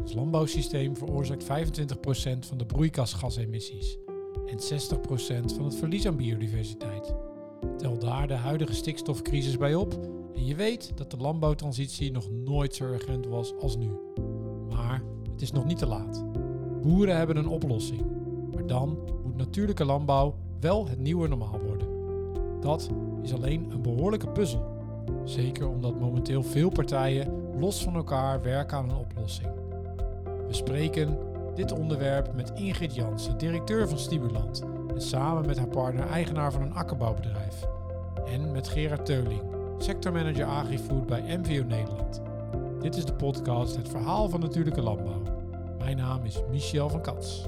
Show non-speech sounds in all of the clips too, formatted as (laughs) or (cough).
Ons landbouwsysteem veroorzaakt 25% van de broeikasgasemissies en 60% van het verlies aan biodiversiteit. Tel daar de huidige stikstofcrisis bij op en je weet dat de landbouwtransitie nog nooit zo urgent was als nu. Maar het is nog niet te laat. Boeren hebben een oplossing. Maar dan moet natuurlijke landbouw wel het nieuwe normaal worden. Dat is alleen een behoorlijke puzzel. Zeker omdat momenteel veel partijen los van elkaar werken aan een oplossing. We spreken dit onderwerp met Ingrid Jansen, directeur van Stimulant, en samen met haar partner eigenaar van een akkerbouwbedrijf. En met Gerard Teuling, sectormanager AgriFood bij MVO Nederland. Dit is de podcast Het Verhaal van Natuurlijke Landbouw. Mijn naam is Michel van Kats.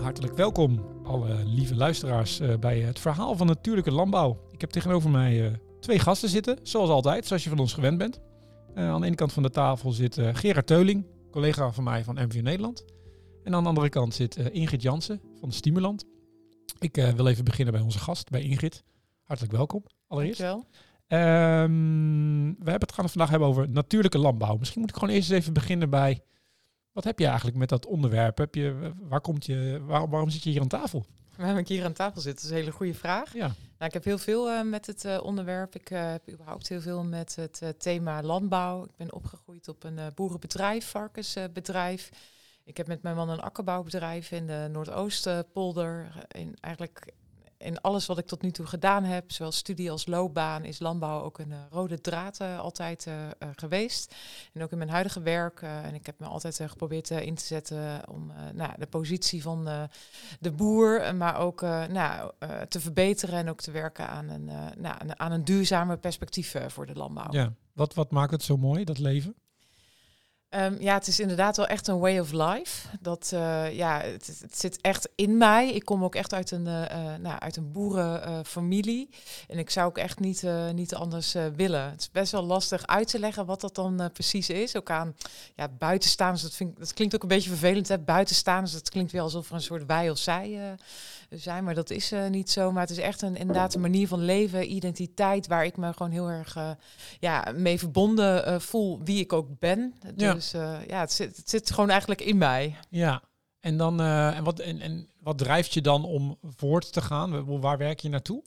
Hartelijk welkom, alle lieve luisteraars, uh, bij het Verhaal van Natuurlijke Landbouw. Ik heb tegenover mij uh, twee gasten zitten, zoals altijd, zoals je van ons gewend bent. Uh, aan de ene kant van de tafel zit Gerard Teuling, collega van mij van MVO Nederland. En aan de andere kant zit Ingrid Jansen van Stimulant. Ik wil even beginnen bij onze gast, bij Ingrid. Hartelijk welkom, allereerst. Dankjewel. Um, we hebben het gaan vandaag hebben over natuurlijke landbouw. Misschien moet ik gewoon eerst even beginnen bij... Wat heb je eigenlijk met dat onderwerp? Heb je, waar komt je, waar, waarom zit je hier aan tafel? Waarom ik hier aan tafel zit, is een hele goede vraag. Ja. Nou, ik heb heel veel uh, met het uh, onderwerp. Ik uh, heb überhaupt heel veel met het thema landbouw. Ik ben opgegroeid op een boerenbedrijf, varkensbedrijf. Ik heb met mijn man een akkerbouwbedrijf in de Noordoostpolder. In eigenlijk in alles wat ik tot nu toe gedaan heb, zowel studie als loopbaan, is landbouw ook een uh, rode draad uh, altijd uh, geweest. En ook in mijn huidige werk. en ik heb me altijd geprobeerd in te zetten om nou, de positie van de boer, maar ook nou, te verbeteren en ook te werken aan een, nou, aan een duurzamer perspectief voor de landbouw. Ja, wat, wat maakt het zo mooi, dat leven? Um, ja, het is inderdaad wel echt een way of life. Dat, uh, ja, het, het, zit echt in mij. Ik kom ook echt uit een, uh, nou, uit een boerenfamilie. en ik zou ook echt niet, niet anders willen. Het is best wel lastig uit te leggen wat dat dan precies is. Ook aan ja, buitenstaanders, dat, vind, dat klinkt ook een beetje vervelend. Hè? Buitenstaanders, dat klinkt wel alsof er een soort wij of zij zijn. Maar dat is niet zo. Maar het is echt een, inderdaad een manier van leven, identiteit... waar ik me gewoon heel erg ja, mee verbonden voel wie ik ook ben. Ja. Dus uh, ja, het zit, het zit gewoon eigenlijk in mij. Ja, en, dan, en, wat, en, en wat drijft je dan om voort te gaan? Waar werk je naartoe?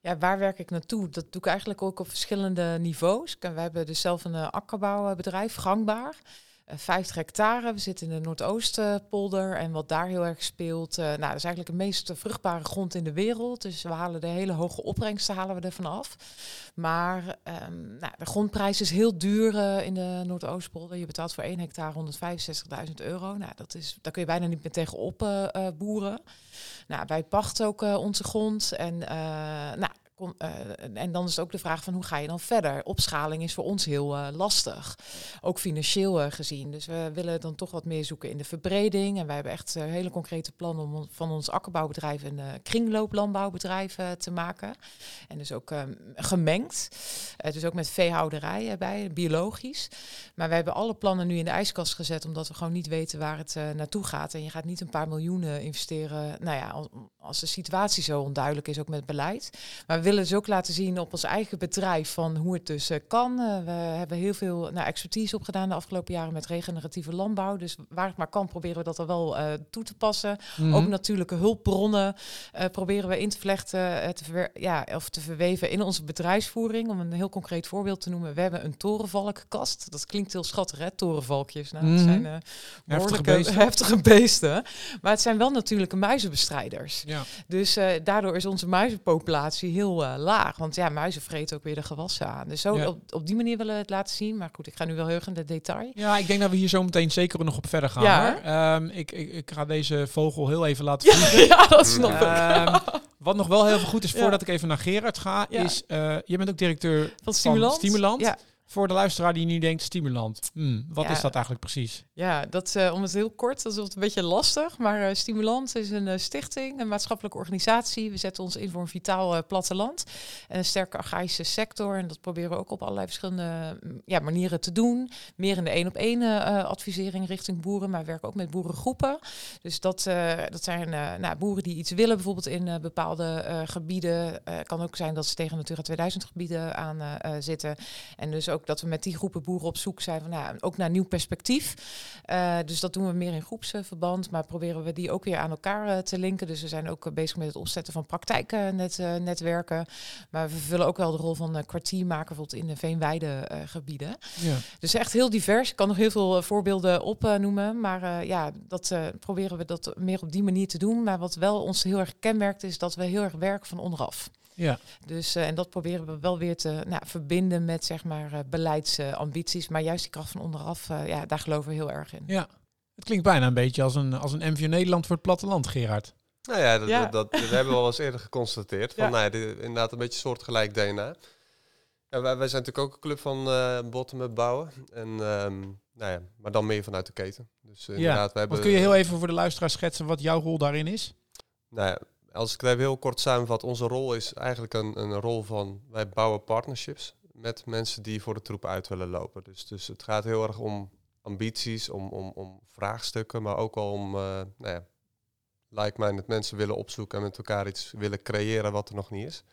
Ja, waar werk ik naartoe? Dat doe ik eigenlijk ook op verschillende niveaus. We hebben dus zelf een akkerbouwbedrijf, gangbaar. 50 eh, hectare. We zitten in de Noordoostpolder. En wat daar heel erg speelt, uh, nou, dat is eigenlijk de meest vruchtbare grond in de wereld. Dus we halen de hele hoge opbrengsten halen we ervan af. Maar um, nou, de grondprijs is heel duur uh, in de Noordoostpolder. Je betaalt voor 1 hectare 165.000 euro. Nou, dat is, daar kun je bijna niet meer tegenop boeren. Nou, wij pachten ook onze grond. En nou, Uh, en dan is ook de vraag van hoe ga je dan verder? Opschaling is voor ons heel uh, lastig, ook financieel uh, gezien. Dus we willen dan toch wat meer zoeken in de verbreding. En wij hebben echt hele concrete plannen om van ons akkerbouwbedrijf een kringlooplandbouwbedrijf te maken. En dus ook ehm, gemengd. dus ook met veehouderij bij, biologisch. Maar we hebben alle plannen nu in de ijskast gezet, omdat we gewoon niet weten waar het naartoe gaat. En je gaat niet een paar miljoenen investeren, nou ja, als de situatie zo onduidelijk is, ook met beleid. Maar willen dus ook laten zien op ons eigen bedrijf van hoe het dus uh, kan. Uh, we hebben heel veel nou, expertise opgedaan de afgelopen jaren met regeneratieve landbouw. Dus waar het maar kan, proberen we dat er wel uh, toe te passen. Mm -hmm. Ook natuurlijke hulpbronnen proberen we in te vlechten, te ja, of te verweven in onze bedrijfsvoering. Om een heel concreet voorbeeld te noemen. We hebben een torenvalkkast. Dat klinkt heel schattig, hè? Torenvalkjes. Nou, -hmm. Het zijn behoorlijke heftige beesten. heftige beesten. Maar het zijn wel natuurlijke muizenbestrijders. Ja. Dus daardoor is onze muizenpopulatie heel uh, laag. Want ja, muizen vreten ook weer de gewassen aan. Dus zo Ja. op, op die manier willen we het laten zien. Maar goed, ik ga nu wel heel erg in de detail. Ja, ik denk dat we hier zo meteen zeker nog op verder gaan. Ja, hoor. Ehm, ik, ik, ik ga deze vogel heel even laten vliegen. (laughs) Ja, dat snap ik. Ehm, wat nog wel heel veel goed is, voordat ik even naar Gerard ga, is... eh, je bent ook directeur. Van Stimulant. Ja. Voor de luisteraar die nu denkt, Stimulant. Hmm, wat Ja. is dat eigenlijk precies? Ja, dat, eh, om het heel kort, dat is een beetje lastig. Maar eh, Stimulant is een eh, stichting, een maatschappelijke organisatie. We zetten ons in voor een vitaal platteland en een sterke agrarische sector. En dat proberen we ook op allerlei verschillende mm, ja, manieren te doen. Meer in de één op één advisering richting boeren, maar we werken ook met boerengroepen. Dus dat, dat zijn nou, boeren die iets willen, bijvoorbeeld in bepaalde gebieden. Het kan ook zijn dat ze tegen Natura 2000 gebieden aan zitten. En dus ook ook dat we met die groepen boeren op zoek zijn van nou, ook naar nieuw perspectief. Uh, dus dat doen we meer in groepsverband, maar proberen we die ook weer aan elkaar uh, te linken. Dus we zijn ook bezig met het opzetten van praktijknetwerken. maar we vervullen ook wel de rol van kwartiermaker bijvoorbeeld in de veenweidegebieden. Ja. Dus echt heel divers. Ik kan nog heel veel voorbeelden opnoemen, maar ja, dat proberen we dat meer op die manier te doen. Maar wat wel ons heel erg kenmerkt is dat we heel erg werken van onderaf. Ja. Dus, uh, en dat proberen we wel weer te nou, verbinden met zeg maar uh, beleidsambities. maar juist die kracht van onderaf, uh, ja, daar geloven we heel erg in. Ja, het klinkt bijna een beetje als een, als een MVO Nederland voor het platteland, Gerard. Nou ja, dat, ja. dat, dat, hebben we al eens eerder geconstateerd. Van, ja. nou, dit, inderdaad een beetje soortgelijk DNA. Ja, wij, wij zijn natuurlijk ook een club van uh, bottom-up bouwen. En, um, nou ja, maar dan meer vanuit de keten. Dus inderdaad, we hebben... kun je heel even voor de luisteraar schetsen wat jouw rol daarin is? Nou ja, als ik het heel kort samenvat, onze rol is eigenlijk een, een rol van wij bouwen partnerships met mensen die voor de troep uit willen lopen. Dus, dus het gaat heel erg om ambities, om, om, om vraagstukken, maar ook al om, uh, nou ja, like minded mensen willen opzoeken en met elkaar iets willen creëren wat er nog niet is.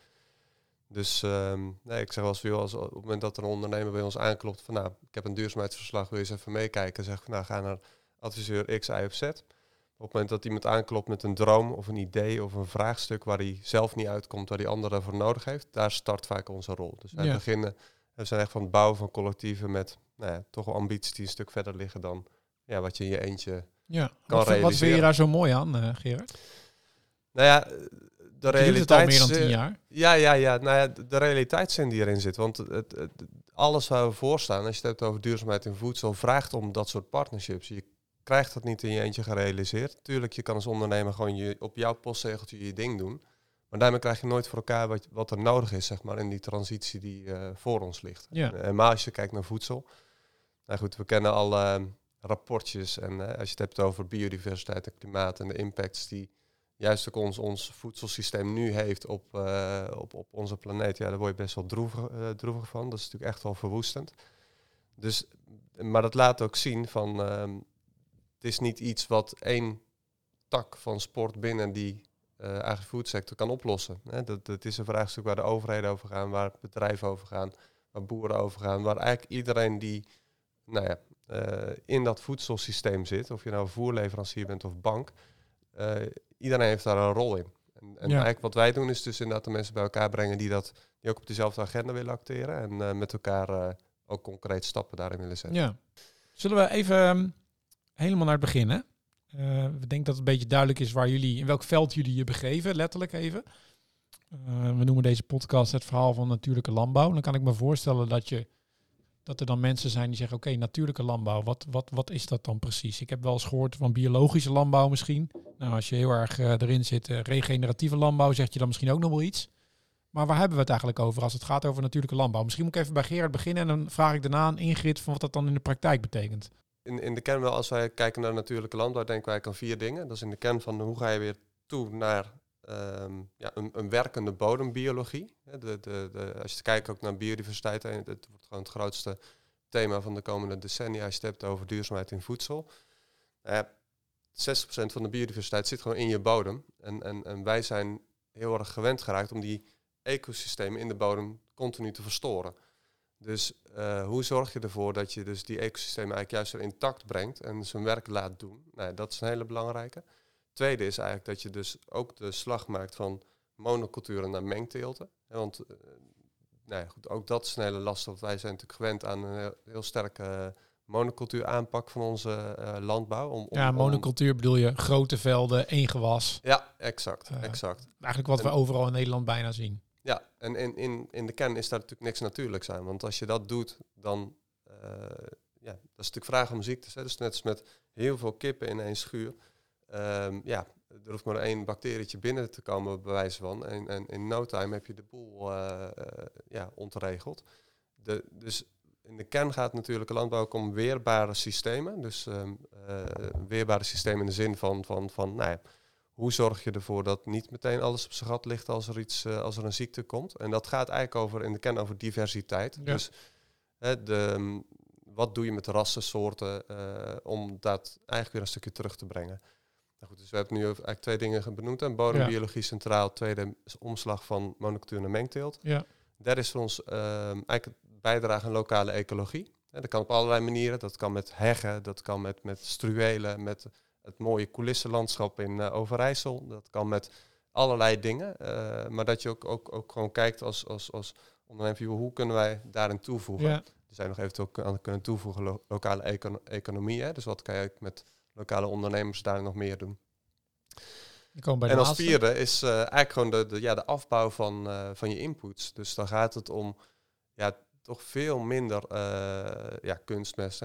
Dus um, nee, ik zeg wel eens als op het moment dat een ondernemer bij ons aanklopt van nou, ik heb een duurzaamheidsverslag, wil je eens even meekijken, zeg nou, ga naar adviseur X, Y of Z. Op het moment dat iemand aanklopt met een droom of een idee of een vraagstuk waar hij zelf niet uitkomt, waar die anderen voor nodig heeft, daar start vaak onze rol. Dus wij beginnen, we zijn echt van het bouwen van collectieven met nou ja, toch wel ambities die een stuk verder liggen dan ja, wat je in je eentje ja. kan wat, realiseren. Wat vind je daar zo mooi aan, uh, Gerard? Nou ja, de realiteit. meer dan tien jaar. Ja, ja, ja. Nou ja, de realiteitszin die erin zit. Want het, het, alles waar we voor staan, als je het hebt over duurzaamheid in voedsel, vraagt om dat soort partnerships. Je krijgt dat niet in je eentje gerealiseerd. Tuurlijk, je kan als ondernemer gewoon je, op jouw postzegeltje je ding doen. Maar daarmee krijg je nooit voor elkaar wat, wat er nodig is, zeg maar, in die transitie die uh, voor ons ligt. Ja. En, maar als je kijkt naar voedsel. Nou goed, we kennen al uh, rapportjes. En uh, als je het hebt over biodiversiteit en klimaat en de impacts die juist ook ons, ons voedselsysteem nu heeft op, op, op onze planeet. Ja, daar word je best wel droevig, droevig van. Dat is natuurlijk echt wel verwoestend. Dus, maar dat laat ook zien van ehm, het is niet iets wat één tak van sport binnen die uh, eigen foodsector kan oplossen. Hè. Dat, dat is een vraagstuk waar de overheden over gaan, waar bedrijven over gaan, waar boeren over gaan, waar eigenlijk iedereen die nou ja, uh, in dat voedselsysteem zit, of je nou voerleverancier bent of bank, uh, iedereen heeft daar een rol in. En, en ja. eigenlijk wat wij doen is dus inderdaad de mensen bij elkaar brengen die, dat, die ook op dezelfde agenda willen acteren en met elkaar ook concreet stappen daarin willen zetten. Ja. Zullen we even ehm, helemaal naar het begin. Hè? Uh, we denken dat het een beetje duidelijk is waar jullie, in welk veld jullie je begeven, letterlijk even. Uh, we noemen deze podcast het verhaal van natuurlijke landbouw. Dan kan ik me voorstellen dat, je, dat er dan mensen zijn die zeggen, oké, natuurlijke landbouw, wat, wat, wat is dat dan precies? Ik heb wel eens gehoord van biologische landbouw misschien. Nou, als je heel erg uh, erin zit, regeneratieve landbouw, zegt je dan misschien ook nog wel iets. Maar waar hebben we het eigenlijk over als het gaat over natuurlijke landbouw? Misschien moet ik even bij Gerard beginnen en dan vraag ik daarna aan Ingrid van wat dat dan in de praktijk betekent in, in de kern wel, als wij kijken naar natuurlijke landbouw, denken wij aan vier dingen. Dat is in de kern van hoe ga je weer toe naar um, ja, een, een, werkende bodembiologie. De, de, de, als je kijkt ook naar biodiversiteit, het wordt gewoon het grootste thema van de komende decennia als je het hebt over duurzaamheid in voedsel. Uh, 60% van de biodiversiteit zit gewoon in je bodem. En, en wij zijn heel erg gewend geraakt om die ecosystemen in de bodem continu te verstoren. Dus uh, hoe zorg je ervoor dat je dus die ecosystemen eigenlijk juist weer intact brengt en zijn werk laat doen? Nou, dat is een hele belangrijke. Tweede is eigenlijk dat je dus ook de slag maakt van monoculturen naar mengteelten. Want uh, nou ja, goed, ook dat is een hele lastig, want wij zijn natuurlijk gewend aan een heel, heel sterke monocultuur aanpak van onze uh, landbouw. Om, om, ja, monocultuur bedoel je grote velden, één gewas. Ja, exact, exact. Eigenlijk wat we overal in Nederland bijna zien. Ja, en in, in, in de kern is daar natuurlijk niks natuurlijks aan. Want als je dat doet, dan... Uh, ja, dat is natuurlijk vraag om ziektes. Hè. Dus net als met heel veel kippen in één schuur. Um, ja, er hoeft maar één bacterietje binnen te komen, bij wijze van. En, en in no time heb je de boel uh, uh, ja, ontregeld. De, dus in de kern gaat natuurlijke landbouw ook om weerbare systemen. Dus um, weerbare systemen in de zin van, van, van nou ja, hoe zorg je ervoor dat niet meteen alles op zijn gat ligt als er, iets, uh, als er een ziekte komt? En dat gaat eigenlijk over, in de kern over diversiteit. Dus hè, de, mm, wat doe je met rassensoorten uh, om dat eigenlijk weer een stukje terug te brengen? Nou goed, dus we hebben nu eigenlijk twee dingen benoemd. En bodembiologie ja. centraal, tweede omslag van monocultuur naar mengteelt. Ja. Is voor ons uh, eigenlijk het bijdragen aan lokale ecologie. En dat kan op allerlei manieren. Dat kan met heggen, dat kan met, met struwelen, met het mooie coulissenlandschap in uh, Overijssel. Dat kan met allerlei dingen. Uh, maar dat je ook, ook, ook gewoon kijkt als, als, als ondernemer, hoe kunnen wij daarin toevoegen? Ja. Er zijn nog eventueel aan kunnen toevoegen lo lokale econ economie. Hè? Dus wat kan je met lokale ondernemers daar nog meer doen? en als vierde is uh, eigenlijk gewoon de, de, ja, de afbouw van, uh, van je inputs. Dus dan gaat het om ja, toch veel minder uh, ja, kunstmest,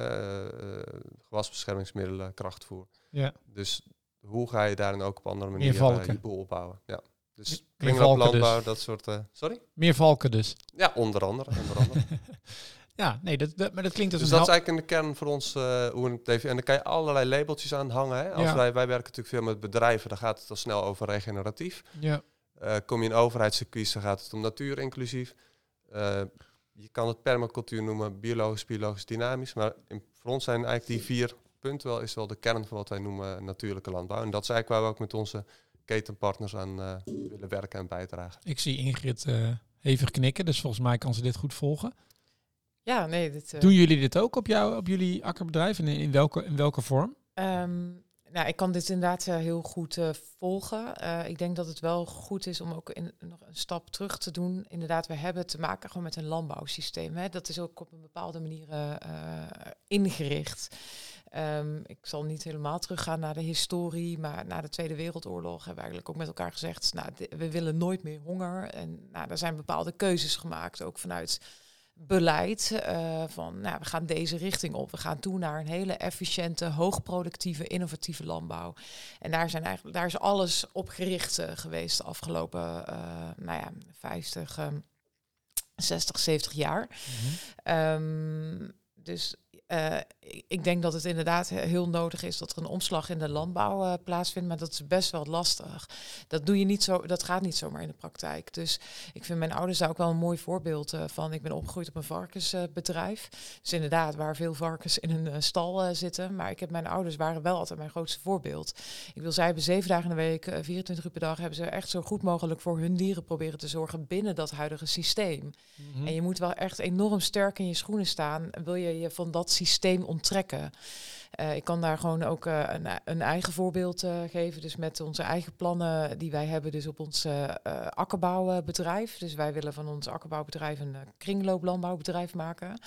gewasbeschermingsmiddelen, krachtvoer. Ja. Dus hoe ga je daarin ook op andere manieren je boel opbouwen? Ja. Dus kringlooplandbouw, dus. dat soort... sorry? Meer valken dus? Ja, onder andere. Onder andere. (laughs) Ja, nee, dat, dat, maar dat klinkt als dus een dat is eigenlijk in de kern voor ons uh, hoe het even. En dan kan je allerlei labeltjes aan hangen. Hè? Als wij, wij werken natuurlijk veel met bedrijven, dan gaat het al snel over regeneratief. Ja. Uh, kom je in overheidscircuits, dan gaat het om natuur inclusief. Uh, je kan het permacultuur noemen, biologisch, biologisch, dynamisch. Maar in, voor ons zijn eigenlijk die vier punten wel, is wel de kern van wat wij noemen natuurlijke landbouw. En dat is eigenlijk waar we ook met onze ketenpartners aan willen werken en bijdragen. Ik zie Ingrid hevig knikken, dus volgens mij kan ze dit goed volgen. Ja, nee. Dit, uh... Doen jullie dit ook op, jou, op jullie akkerbedrijf en in, welke, in welke vorm? Um, nou, ik kan dit inderdaad uh, heel goed uh, volgen. ik denk dat het wel goed is om ook in, nog een stap terug te doen. Inderdaad, we hebben te maken gewoon met een landbouwsysteem. Hè. Dat is ook op een bepaalde manier ingericht. Um, ik zal niet helemaal teruggaan naar de historie, maar na de Tweede Wereldoorlog hebben we eigenlijk ook met elkaar gezegd, nou, we willen nooit meer honger. En nou, er zijn bepaalde keuzes gemaakt, ook vanuit beleid uh, van nou, we gaan deze richting op. We gaan toe naar een hele efficiënte, hoogproductieve, innovatieve landbouw. En daar, zijn eigenlijk, daar is alles op gericht uh, geweest de afgelopen uh, nou ja, 50, 60, 70 jaar. Mm -hmm. um, dus uh, ik denk dat het inderdaad heel nodig is dat er een omslag in de landbouw uh, plaatsvindt, maar dat is best wel lastig. Dat doe je niet zo, dat gaat niet zomaar in de praktijk. Dus ik vind mijn ouders daar ook wel een mooi voorbeeld uh, van. Ik ben opgegroeid op een varkensbedrijf. dus inderdaad, waar veel varkens in een stal zitten. Maar ik heb mijn ouders waren wel altijd mijn grootste voorbeeld. Ik wil, zij hebben zeven dagen in de week, 24 uur per dag, hebben ze echt zo goed mogelijk voor hun dieren proberen te zorgen binnen dat huidige systeem. Mm -hmm. En je moet wel echt enorm sterk in je schoenen staan. Wil je je van dat systeem onttrekken. Uh, ik kan daar gewoon ook uh, een, een, eigen voorbeeld uh, geven. Dus met onze eigen plannen die wij hebben, dus op ons akkerbouwbedrijf. Dus wij willen van ons akkerbouwbedrijf een kringlooplandbouwbedrijf maken.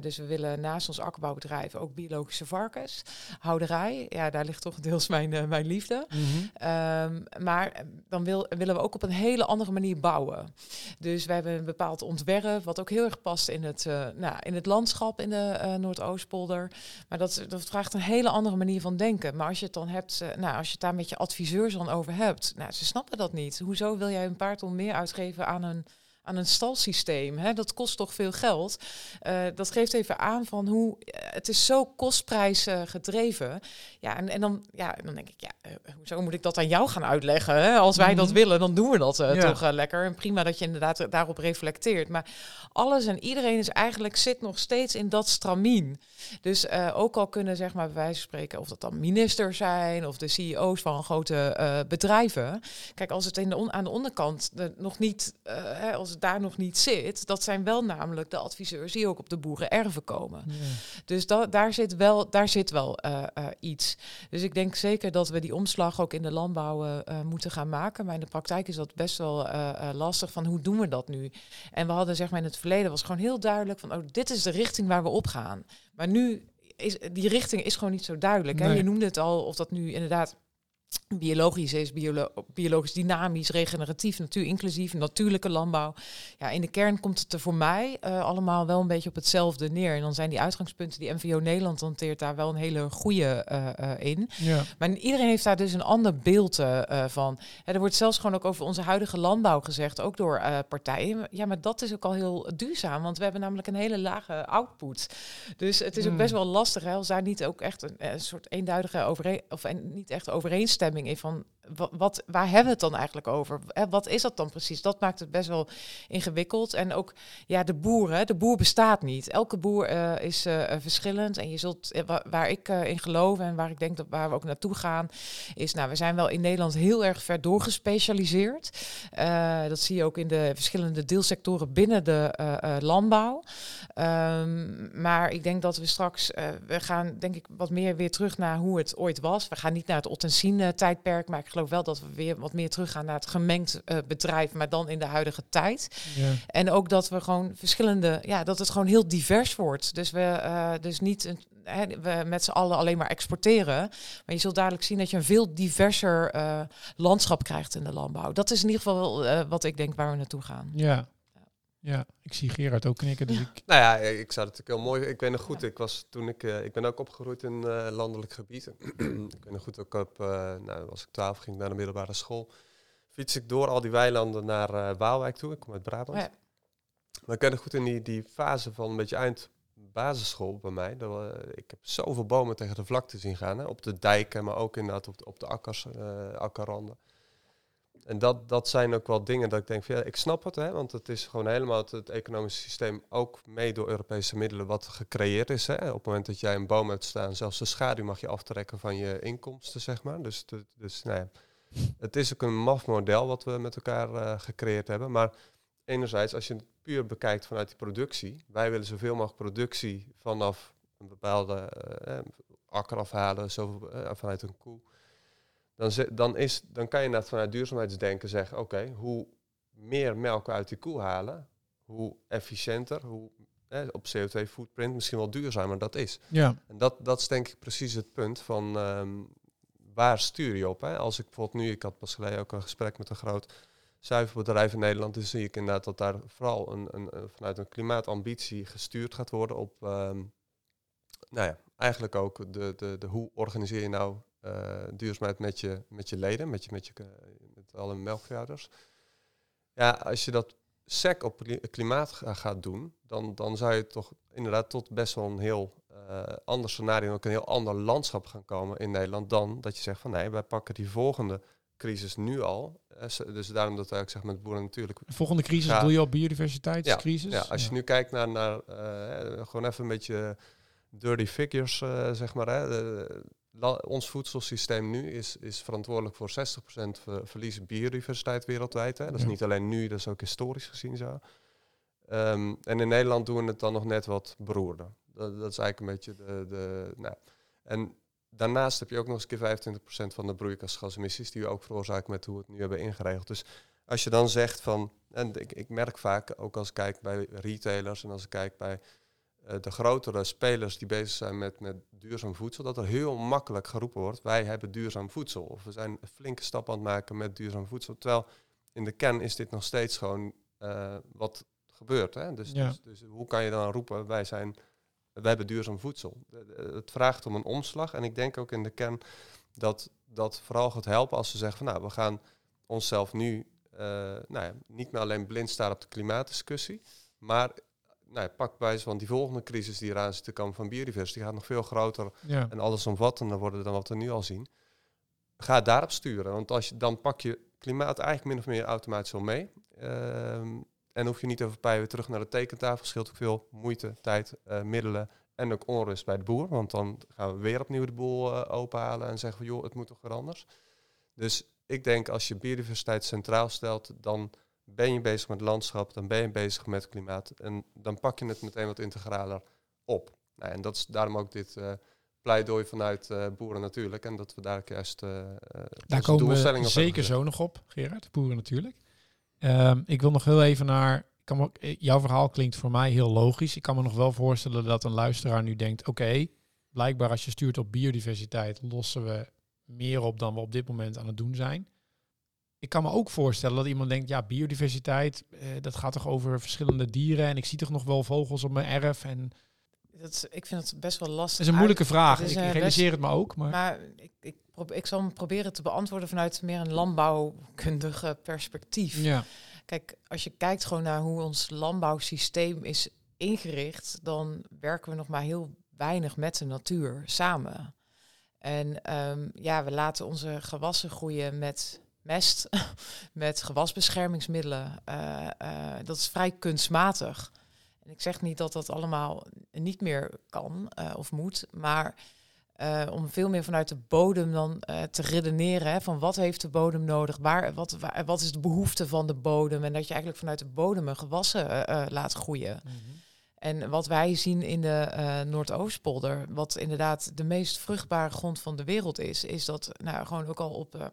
dus we willen naast ons akkerbouwbedrijf ook biologische varkens. Houderij, ja, daar ligt toch deels mijn, mijn liefde. Mm -hmm. um, maar dan wil, willen we ook op een hele andere manier bouwen. Dus wij hebben een bepaald ontwerp, wat ook heel erg past in het, nou, in het landschap in de Noordoostpolder. Maar dat, dat vraagt een hele andere manier van denken. Maar als je het dan hebt, uh, nou, als je het daar met je adviseurs dan over hebt, nou, ze snappen dat niet. Hoezo wil jij een paard om meer uitgeven aan een aan een stalsysteem. Hè? Dat kost toch veel geld. Uh, dat geeft even aan van hoe uh, het is zo kostprijs uh, gedreven. Ja, en, en dan, ja, dan denk ik, ja, hoezo moet ik dat aan jou gaan uitleggen? Hè? Als wij mm -hmm. dat mhm. willen, dan doen we dat ja. toch lekker. En prima dat je inderdaad daarop reflecteert. Maar alles en iedereen is eigenlijk zit nog steeds in dat stramien. Dus ook al kunnen, zeg maar, bij wijze van spreken, of dat dan ministers zijn of de CEO's van grote bedrijven. Kijk, als het in de on aan de onderkant de, nog niet, hè, als het daar nog niet zit, dat zijn wel namelijk de adviseurs die ook op de boerenerven komen. Ja. Dus da daar zit wel, daar zit wel uh, uh, iets. Dus ik denk zeker dat we die omslag ook in de landbouw uh, moeten gaan maken. Maar in de praktijk is dat best wel lastig van hoe doen we dat nu? En we hadden zeg maar in het verleden was gewoon heel duidelijk van oh, dit is de richting waar we op gaan. Maar nu is die richting is gewoon niet zo duidelijk. Nee. Hè? Je noemde het al, of dat nu inderdaad biologisch is, biolo biologisch dynamisch, regeneratief, natuur inclusief, natuurlijke landbouw. Ja, in de kern komt het er voor mij uh, allemaal wel een beetje op hetzelfde neer. En dan zijn die uitgangspunten die MVO Nederland hanteert daar wel een hele goede uh, uh, in. Ja. Maar iedereen heeft daar dus een ander beeld van. Er wordt zelfs gewoon ook over onze huidige landbouw gezegd, ook door partijen. Ja, maar dat is ook al heel duurzaam, want we hebben namelijk een hele lage output. Dus het is ook best wel lastig hè, als daar niet ook echt een, een soort eenduidige overeen of en niet echt overeenstemming in van wat, waar hebben we het dan eigenlijk over? Wat is dat dan precies? Dat maakt het best wel ingewikkeld. En ook, ja, de boer, de boer bestaat niet. Elke boer is verschillend. En je zult, waar, ik in geloof en waar ik denk dat waar we ook naartoe gaan, is, nou, we zijn wel in Nederland heel erg ver doorgespecialiseerd. dat zie je ook in de verschillende deelsectoren binnen de landbouw. Um, maar ik denk dat we straks, we gaan denk ik wat meer weer terug naar hoe het ooit was. We gaan niet naar het Ottensien tijdperk, maar ik geloof wel dat we weer wat meer teruggaan naar het gemengd uh, bedrijf, maar dan in de huidige tijd. Ja. En ook dat we gewoon verschillende, ja, dat het gewoon heel divers wordt. Dus we uh, dus niet een, hè, we met z'n allen alleen maar exporteren. Maar je zult dadelijk zien dat je een veel diverser uh, landschap krijgt in de landbouw. Dat is in ieder geval wat ik denk waar we naartoe gaan. Ja, ja, ik zie Gerard ook knikken. Dus ik... Nou ja, ik zou het natuurlijk heel mooi. Ik weet nog goed, ik was toen ik, uh, ik ben ook opgegroeid in uh, landelijk gebied. (clears throat) ik weet nog goed, ook op, uh, nou, als ik twaalf ging naar de middelbare school, fiets ik door al die weilanden naar uh, Waalwijk toe. Ik kom uit Brabant. Ja. Maar ik weet nog goed in die, die fase van een beetje eind basisschool bij mij. Dat, ik heb zoveel bomen tegen de vlakte zien gaan. Hè, op de dijken, maar ook inderdaad op de, op de akkers, akkerranden. En dat, dat zijn ook wel dingen dat ik denk van ja, ik snap het, hè, want het is gewoon helemaal het, het economische systeem ook mee door Europese middelen wat gecreëerd is. Hè. Op het moment dat jij een boom hebt staan, zelfs de schaduw mag je aftrekken van je inkomsten, zeg maar. Dus, dus nou het is ook een maf model wat we met elkaar uh, gecreëerd hebben. Maar enerzijds, als je het puur bekijkt vanuit die productie, wij willen zoveel mogelijk productie vanaf een bepaalde uh, akker afhalen, vanuit een koe dan, dan, is, dan kan je net vanuit duurzaamheidsdenken zeggen, oké, hoe meer melk uit die koe halen, hoe efficiënter, hoe op CO2-footprint misschien wel duurzamer dat is. Ja. En dat, dat is denk ik precies het punt van ehm, waar stuur je op. Hè? Als ik bijvoorbeeld nu, ik had pas geleden ook een gesprek met een groot zuiverbedrijf in Nederland, dan zie ik inderdaad dat daar vooral een, een, vanuit een klimaatambitie gestuurd gaat worden op, um, nou ja, eigenlijk ook de, de, de hoe organiseer je nou duurzaamheid met je, met je leden, met, je, met, je, met alle melkveehouders. Ja, als je dat sec op klimaat gaat doen, dan, dan zou je toch inderdaad tot best wel een heel uh, ander scenario, ook een heel ander landschap gaan komen in Nederland dan dat je zegt van nee, wij pakken die volgende crisis nu al. Eh, dus daarom dat ik zeg met boeren natuurlijk. De volgende crisis ja, doe je op biodiversiteitscrisis? Ja, ja als je nu kijkt naar, naar uh, gewoon even een beetje dirty figures, uh, zeg maar. Hè, de, ons voedselsysteem nu is, is verantwoordelijk voor 60% verlies biodiversiteit wereldwijd. Hè. Dat is niet alleen nu, dat is ook historisch gezien zo. Um, en in Nederland doen we het dan nog net wat beroerder. Dat, dat is eigenlijk een beetje de... de nou. En daarnaast heb je ook nog eens keer 25% van de broeikasgasemissies die we ook veroorzaken met hoe we het nu hebben ingeregeld. Dus als je dan zegt van, en ik, ik merk vaak, ook als ik kijk bij retailers en als ik kijk bij de grotere spelers die bezig zijn met, met duurzaam voedsel, dat er heel makkelijk geroepen wordt, wij hebben duurzaam voedsel. Of we zijn een flinke stap aan het maken met duurzaam voedsel. Terwijl in de kern is dit nog steeds gewoon uh, wat gebeurt. Hè? Dus, dus, dus, hoe kan je dan roepen, wij, zijn, wij hebben duurzaam voedsel. Het vraagt om een omslag. En ik denk ook in de kern dat dat vooral gaat helpen als ze zeggen van nou, we gaan onszelf nu uh, nou ja, niet meer alleen blind staan op de klimaatdiscussie, maar nou ja, pak bij van die volgende crisis die eraan zit te komen van biodiversiteit, gaat nog veel groter en allesomvattender worden dan wat we nu al zien. Ga daarop sturen, want als je, dan pak je klimaat eigenlijk min of meer automatisch wel mee. Ehm, en hoef je niet over pij weer terug naar de tekentafel. Scheelt ook veel moeite, tijd, uh, middelen en ook onrust bij de boer. Want dan gaan we weer opnieuw de boel uh, openhalen en zeggen van joh, het moet toch weer anders. Dus ik denk als je biodiversiteit centraal stelt, dan ben je bezig met landschap, dan ben je bezig met klimaat. En dan pak je het meteen wat integraler op. Nou, en dat is daarom ook dit uh, pleidooi vanuit uh, boeren natuurlijk. En dat we daar juist uh, Daar komen we zeker zo nog op, Gerard, boeren natuurlijk. Um, ik wil nog heel even naar... Kan ook, jouw verhaal klinkt voor mij heel logisch. Ik kan me nog wel voorstellen dat een luisteraar nu denkt... oké, blijkbaar als je stuurt op biodiversiteit... lossen we meer op dan we op dit moment aan het doen zijn ik kan me ook voorstellen dat iemand denkt, ja, biodiversiteit, eh, dat gaat toch over verschillende dieren en ik zie toch nog wel vogels op mijn erf en... Dat, ik vind het best wel lastig. Dat is een moeilijke vraag. ik realiseer het me ook. Maar, maar ik, ik, ik zal hem proberen te beantwoorden vanuit meer een landbouwkundige perspectief. Ja. Kijk, als je kijkt gewoon naar hoe ons landbouwsysteem is ingericht, dan werken we nog maar heel weinig met de natuur samen. En ehm, ja, we laten onze gewassen groeien met mest, (laughs) met gewasbeschermingsmiddelen. Uh, uh, dat is vrij kunstmatig. En ik zeg niet dat dat allemaal niet meer kan uh, of moet, maar om veel meer vanuit de bodem dan te redeneren. Hè, van wat heeft de bodem nodig? Waar, wat, waar, wat is de behoefte van de bodem? En dat je eigenlijk vanuit de bodem een gewassen laat groeien. Mm -hmm. En wat wij zien in de uh, Noordoostpolder, wat inderdaad de meest vruchtbare grond van de wereld is, is dat nou, gewoon ook al op uh,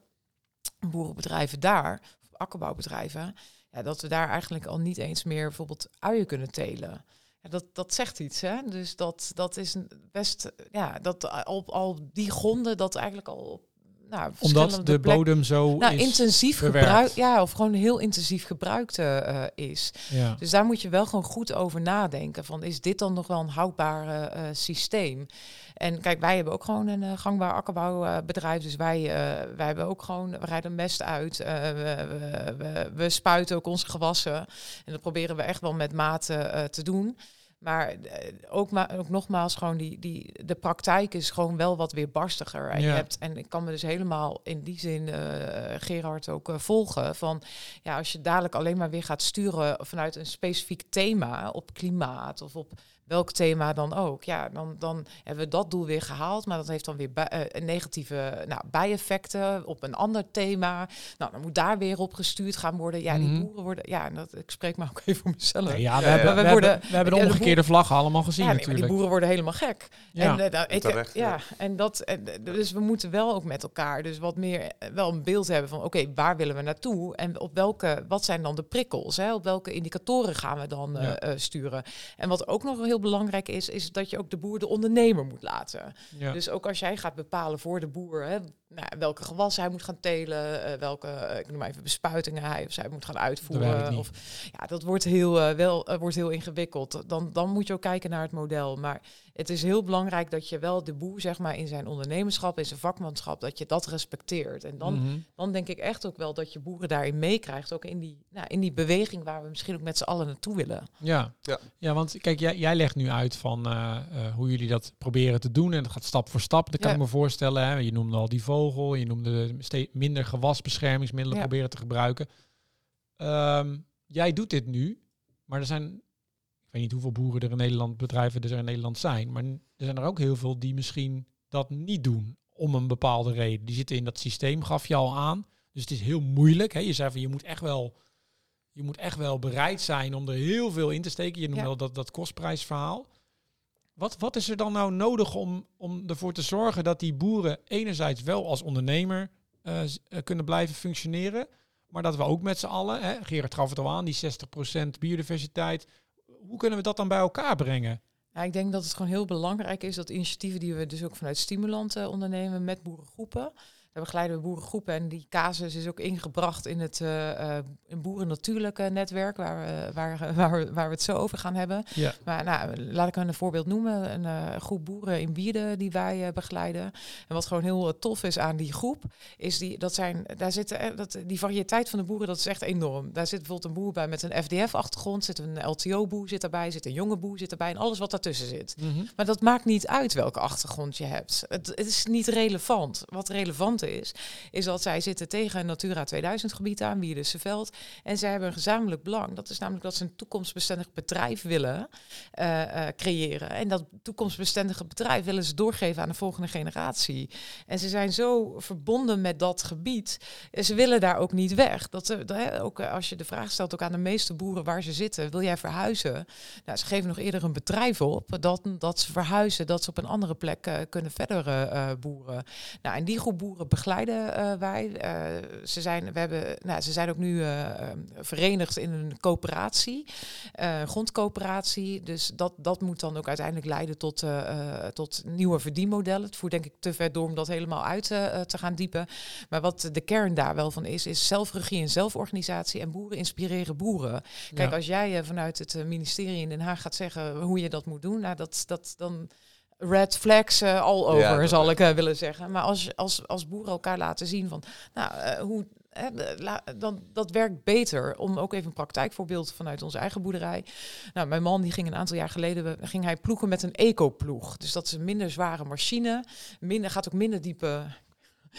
boerenbedrijven daar, akkerbouwbedrijven, ja, dat we daar eigenlijk al niet eens meer bijvoorbeeld uien kunnen telen. Ja, dat, dat zegt iets, hè? Dus dat, dat is best, ja, dat op al die gronden dat eigenlijk al op nou, Omdat de bodem zo nou, is intensief gebruikt, ja, of gewoon heel intensief gebruikt uh, is. Ja. Dus daar moet je wel gewoon goed over nadenken. Van is dit dan nog wel een houdbaar uh, systeem? En kijk, wij hebben ook gewoon een uh, gangbaar akkerbouwbedrijf. Dus wij, wij hebben ook gewoon, we rijden mest uit. We, we, we, spuiten ook onze gewassen. En dat proberen we echt wel met mate te doen. Maar ook, maar ook nogmaals, gewoon die, die, de praktijk is gewoon wel wat weer barstiger. En, Ja. je hebt, en ik kan me dus helemaal in die zin, eh, Gerard, ook eh, volgen. Van ja, als je dadelijk alleen maar weer gaat sturen vanuit een specifiek thema op klimaat of op welk thema dan ook. Ja, dan, dan hebben we dat doel weer gehaald. Maar dat heeft dan weer bij, eh, negatieve nou, bijeffecten op een ander thema. Nou, dan moet daar weer op gestuurd gaan worden. Ja, die Mhm. boeren worden... Ja, en dat, ik spreek maar ook even voor mezelf. Nee, ja, we, Ja, hebben, ja. we, We worden- hebben, we hebben de omgekeerde vlaggen allemaal gezien ja, nee, maar die natuurlijk. boeren worden helemaal gek. Ja. En, eh, nou, ik, Terecht, ja, en dat, en, dus we moeten wel ook met elkaar dus wat meer eh, wel een beeld hebben van oké, waar willen we naartoe en op welke, wat zijn dan de prikkels? Hè? Op welke indicatoren gaan we dan eh, Ja. eh, sturen? En wat ook nog heel belangrijk is, is dat je ook de boer de ondernemer moet laten. Ja. Dus ook als jij gaat bepalen voor de boer hè, nou, welke gewassen hij moet gaan telen, eh, welke, eh, ik noem maar even bespuitingen hij of zij moet gaan uitvoeren. Of, ja, dat wordt heel, eh, wel, wordt heel ingewikkeld. Dan, dan moet je ook kijken naar het model. Maar het is heel belangrijk dat je wel de boer, zeg maar, in zijn ondernemerschap, in zijn vakmanschap, dat je dat respecteert. En dan, Mhm. dan denk ik echt ook wel dat je boeren daarin meekrijgt. Ook in die, nou, in die beweging waar we misschien ook met z'n allen naartoe willen. Ja. Ja. ja, want kijk, jij, jij legt nu uit van eh, eh, hoe jullie dat proberen te doen. En dat gaat stap voor stap. Dat kan Ja. ik me voorstellen. Hè. Je noemde al die vogel. Je noemde steeds minder gewasbeschermingsmiddelen Ja. proberen te gebruiken. Ehm, jij doet dit nu. Maar er zijn, weet niet hoeveel boeren er in Nederland, bedrijven er in Nederland zijn. Maar er zijn er ook heel veel die misschien dat niet doen. Om een bepaalde reden. Die zitten in dat systeem, gaf je al aan. Dus het is heel moeilijk. Hè. Je zei van je moet echt wel je moet echt wel bereid zijn om er heel veel in te steken. Je noemt Ja. wel dat, dat kostprijsverhaal. Wat, wat is er dan nou nodig om, om ervoor te zorgen dat die boeren enerzijds wel als ondernemer eh, eh, kunnen blijven functioneren, maar dat we ook met z'n allen, hè, Gerard gaf het al aan, die 60% biodiversiteit, hoe kunnen we dat dan bij elkaar brengen? Ja, ik denk dat het gewoon heel belangrijk is dat initiatieven die we dus ook vanuit Stimulant eh, ondernemen met boerengroepen. Begeleiden we boerengroepen en die casus is ook ingebracht in het eh, eh, een boeren natuurlijke netwerk waar we, waar, waar, we- waar we het zo over gaan hebben. Ja. Maar nou, laat ik een voorbeeld noemen. Een eh, groep boeren in Wierden die wij eh, begeleiden. En wat gewoon heel eh, tof is aan die groep, is die, dat zijn, daar zitten, eh, dat, die variëteit van de boeren, dat is echt enorm. Daar zit bijvoorbeeld een boer bij met een FDF-achtergrond, zit een LTO-boer zit daarbij, zit een jonge boer zit erbij en alles wat daartussen zit. Maar dat maakt niet uit welke achtergrond je hebt. Het, het is niet relevant. Wat relevant is, is dat zij zitten tegen een Natura 2000 gebied aan, Wierdense-veld. En zij hebben een gezamenlijk belang. Dat is namelijk dat ze een toekomstbestendig bedrijf willen eh, eh, creëren. En dat toekomstbestendige bedrijf willen ze doorgeven aan de volgende generatie. En ze zijn zo verbonden met dat gebied. Ze willen daar ook niet weg. Dat, hè, ook eh, als je de vraag stelt ook aan de meeste boeren waar ze zitten, wil jij verhuizen? Nou, ze geven nog eerder een bedrijf op dat, dat ze verhuizen, dat ze op een andere plek kunnen verder boeren. Nou, en die groep boeren begeleiden eh, wij. Eh, ze, zijn, we hebben, nou, ze zijn ook nu eh, eh, verenigd in een coöperatie, grondcoöperatie. Dus dat, dat moet dan ook uiteindelijk leiden tot, tot nieuwe verdienmodellen. Het voert denk ik te ver door om dat helemaal uit te gaan diepen. Maar wat de kern daar wel van is, is zelfregie en zelforganisatie en boeren inspireren boeren. Kijk, Ja. als jij vanuit het ministerie in Den Haag gaat zeggen hoe je dat moet doen, nou, dat, dat dan red flags eh, all over, zal ik eh, willen zeggen. Maar als, als, als boeren elkaar laten zien van, nou, eh, hoe hè, la- dan, dat werkt beter. Om ook even een praktijkvoorbeeld vanuit onze eigen boerderij. Nou, mijn man die ging een aantal jaar geleden ging hij ploegen met een ecoploeg. Dus dat is een minder zware machine. Minder, gaat ook minder diepe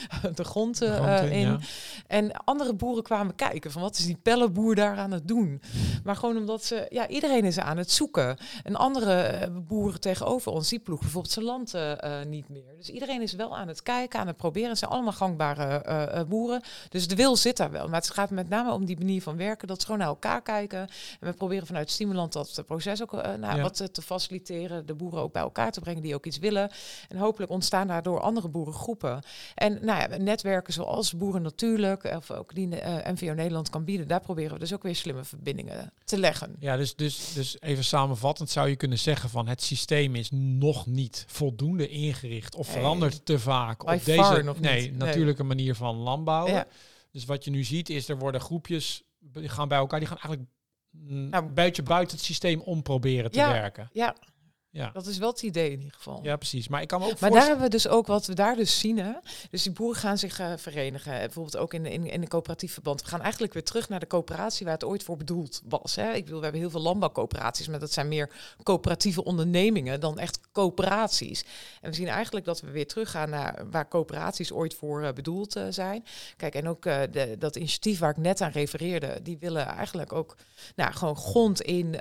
(laughs) de grond, eh, De grond in, ja. En andere boeren kwamen kijken van wat is die pellenboer daar aan het doen. Maar gewoon omdat ze, ja, iedereen is aan het zoeken. En andere eh, boeren tegenover ons, die ploeg bijvoorbeeld zijn land eh, niet meer. Dus iedereen is wel aan het kijken, aan het proberen. Het zijn allemaal gangbare boeren. Dus de wil zit daar wel. Maar het gaat met name om die manier van werken, dat ze gewoon naar elkaar kijken. En we proberen vanuit Stimulant dat proces ook nou, Ja. wat te faciliteren, de boeren ook bij elkaar te brengen die ook iets willen. En hopelijk ontstaan daardoor andere boerengroepen. En nou ja, netwerken zoals Boeren Natuurlijk, of ook die eh, NVO Nederland kan bieden, daar proberen we dus ook weer slimme verbindingen te leggen. Ja, dus, dus, dus even samenvattend zou je kunnen zeggen van het systeem is nog niet voldoende ingericht of Nee. verandert te vaak By op deze nog nee, natuurlijke manier van landbouwen. Ja. Dus wat je nu ziet is er worden groepjes die gaan bij elkaar, die gaan eigenlijk mm, Nou, een beetje buiten het systeem om proberen te Ja. werken. Ja, Ja. dat is wel het idee in ieder geval. ja, precies. Maar ik kan me ook Maar daar hebben we dus ook wat we daar dus zien. Hè? Dus die boeren gaan zich eh, verenigen. Eh, Bijvoorbeeld ook in, in, in een coöperatief verband. We gaan eigenlijk weer terug naar de coöperatie waar het ooit voor bedoeld was. Hè? Ik bedoel, we hebben heel veel landbouwcoöperaties, maar dat zijn meer coöperatieve ondernemingen dan echt coöperaties. En we zien eigenlijk dat we weer teruggaan naar waar coöperaties ooit voor eh, bedoeld zijn. Kijk, en ook de, dat initiatief waar ik net aan refereerde, die willen eigenlijk ook nou, gewoon grond in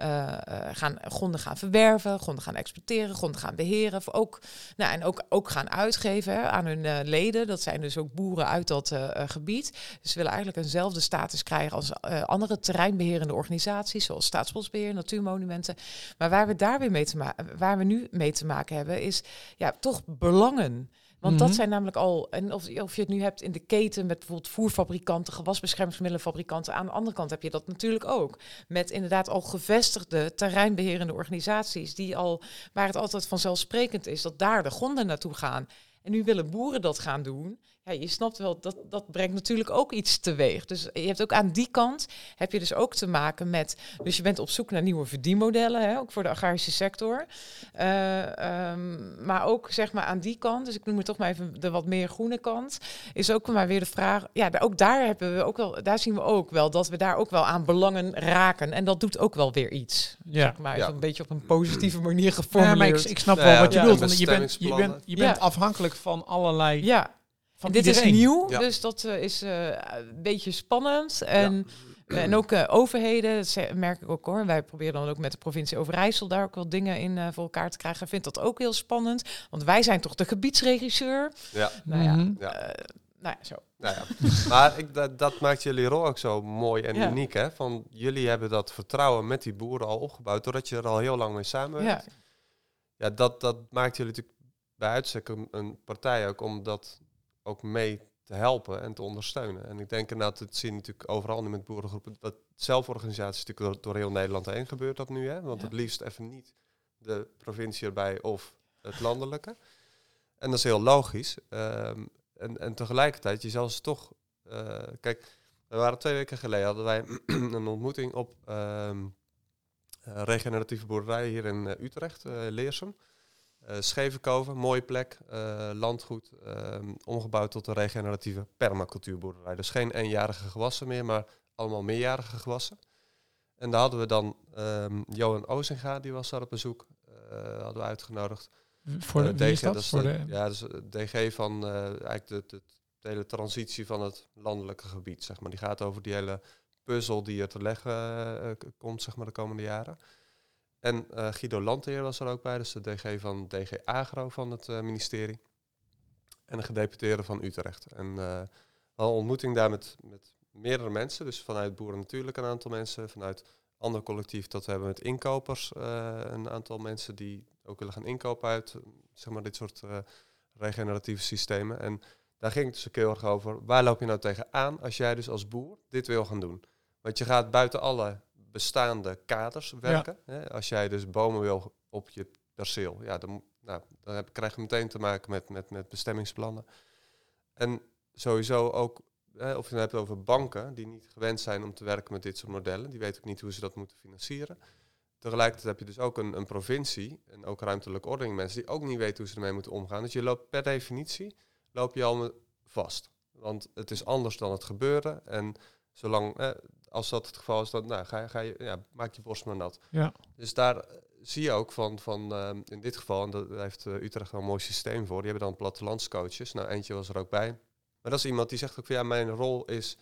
gaan, gronden gaan verwerven, gronden gaan exploiteren, gronden gaan beheren. Of ook, nou, en ook, ook gaan uitgeven aan hun eh, leden. Dat zijn dus ook boeren uit dat eh, eh, gebied. Dus ze willen eigenlijk eenzelfde status krijgen als andere terreinbeherende organisaties, zoals Staatsbosbeheer, Natuurmonumenten. Maar waar we daar weer mee te maken, waar we nu mee te maken hebben, is ja, toch belangen. Want Mhm. dat zijn namelijk al, en of, of je het nu hebt in de keten met bijvoorbeeld voerfabrikanten, gewasbeschermingsmiddelenfabrikanten. Aan de andere kant heb je dat natuurlijk ook. Met inderdaad al gevestigde terreinbeherende organisaties, die al, waar het altijd vanzelfsprekend is dat daar de gronden naartoe gaan. En nu willen boeren dat gaan doen. Ja, je snapt wel, dat, dat brengt natuurlijk ook iets teweeg. Dus je hebt ook aan die kant, heb je dus ook te maken met... Dus je bent op zoek naar nieuwe verdienmodellen, hè, ook voor de agrarische sector. Eh, ehm, maar ook zeg maar aan die kant, dus ik noem het toch maar even de wat meer groene kant... is ook maar weer de vraag... Ja, daar- ook daar, hebben we ook wel, daar zien we ook wel dat we daar ook wel aan belangen raken. En dat doet ook wel weer iets. Ja. Zeg maar Ja. een beetje op een positieve manier Ja, geformuleerd. maar ik, ik snap wel ja, wat je ja, bedoelt. Want je bent, je bent, je bent Ja. afhankelijk van allerlei... ja, Van dit iedereen. is nieuw, Ja. dus dat eh, is eh, een beetje spannend. En, en ook eh, overheden, dat merk ik ook hoor. Wij proberen dan ook met de provincie Overijssel daar ook wel dingen in eh, voor elkaar te krijgen. Ik vind dat ook heel spannend, want wij zijn toch de gebiedsregisseur. Ja, Nou ja, Mhm. Ja. eh, nou ja, zo. nou ja. (laughs) maar ik, dat, dat maakt jullie rol ook zo mooi en Ja. uniek. Hè? Van, jullie hebben dat vertrouwen met die boeren al opgebouwd, doordat je er al heel lang mee samenwerkt. Ja. Ja, dat, dat maakt jullie natuurlijk bij uitstek een, een partij ook om dat ook mee te helpen en te ondersteunen. En ik denk inderdaad, het zien natuurlijk overal nu met boerengroepen, dat zelforganisatie natuurlijk door, door heel Nederland heen gebeurt dat nu, hè? Want Ja. het liefst even niet de provincie erbij of het landelijke. En dat is heel logisch. Ehm, en, en tegelijkertijd, je zal ze toch... eh, kijk, we waren twee weken geleden, hadden wij (clears throat) een ontmoeting op ehm, eh, regeneratieve boerderij hier in eh, Utrecht, eh, Leersum. Eh Schevenkoven, mooie plek, eh, landgoed, ehm, omgebouwd tot een regeneratieve permacultuurboerderij. Dus geen eenjarige gewassen meer, maar allemaal meerjarige gewassen. En daar hadden we dan ehm, Johan Ozinga, die was daar op bezoek, eh, hadden we uitgenodigd. Voor de, DG, dat? is Voor de- de, Ja, dus DG van eigenlijk de, de, de hele transitie van het landelijke gebied, zeg maar. Die gaat over die hele puzzel die er te leggen komt, zeg maar, de komende jaren. En eh, Guido Landheer was er ook bij, dus de DG van DG Agro van het eh, ministerie. En een gedeputeerde van Utrecht. En hadden een ontmoeting daar met, met meerdere mensen. Dus vanuit Boeren Natuurlijk een aantal mensen. Vanuit ander collectief dat we hebben met inkopers. een aantal mensen die ook willen gaan inkopen uit zeg maar, dit soort regeneratieve systemen. En daar ging het dus ook heel erg over. Waar loop je nou tegenaan als jij dus als boer dit wil gaan doen? Want je gaat buiten alle bestaande kaders werken. Hè? Als jij dus bomen wil op je perceel, ja, dan, nou, dan heb, krijg je meteen te maken met, met, met bestemmingsplannen. En sowieso ook, hè, of je het hebt over banken die niet gewend zijn om te werken met dit soort modellen. Die weten ook niet hoe ze dat moeten financieren. Tegelijkertijd heb je dus ook een, een provincie en ook ruimtelijke ordening mensen die ook niet weten hoe ze ermee moeten omgaan. Dus je loopt per definitie loop je al me- vast. Want het is anders dan het gebeuren. En zolang, eh, als dat het geval is, dan nou, ga, je- ga je, ja, maak je borst maar nat. Ja. Dus daar eh, zie je ook van, van ehm, in dit geval, en daar heeft eh, Utrecht wel een mooi systeem voor, die hebben dan plattelandscoaches. Nou, eentje was er ook bij. Maar dat is iemand die zegt ook van, ja, mijn rol is,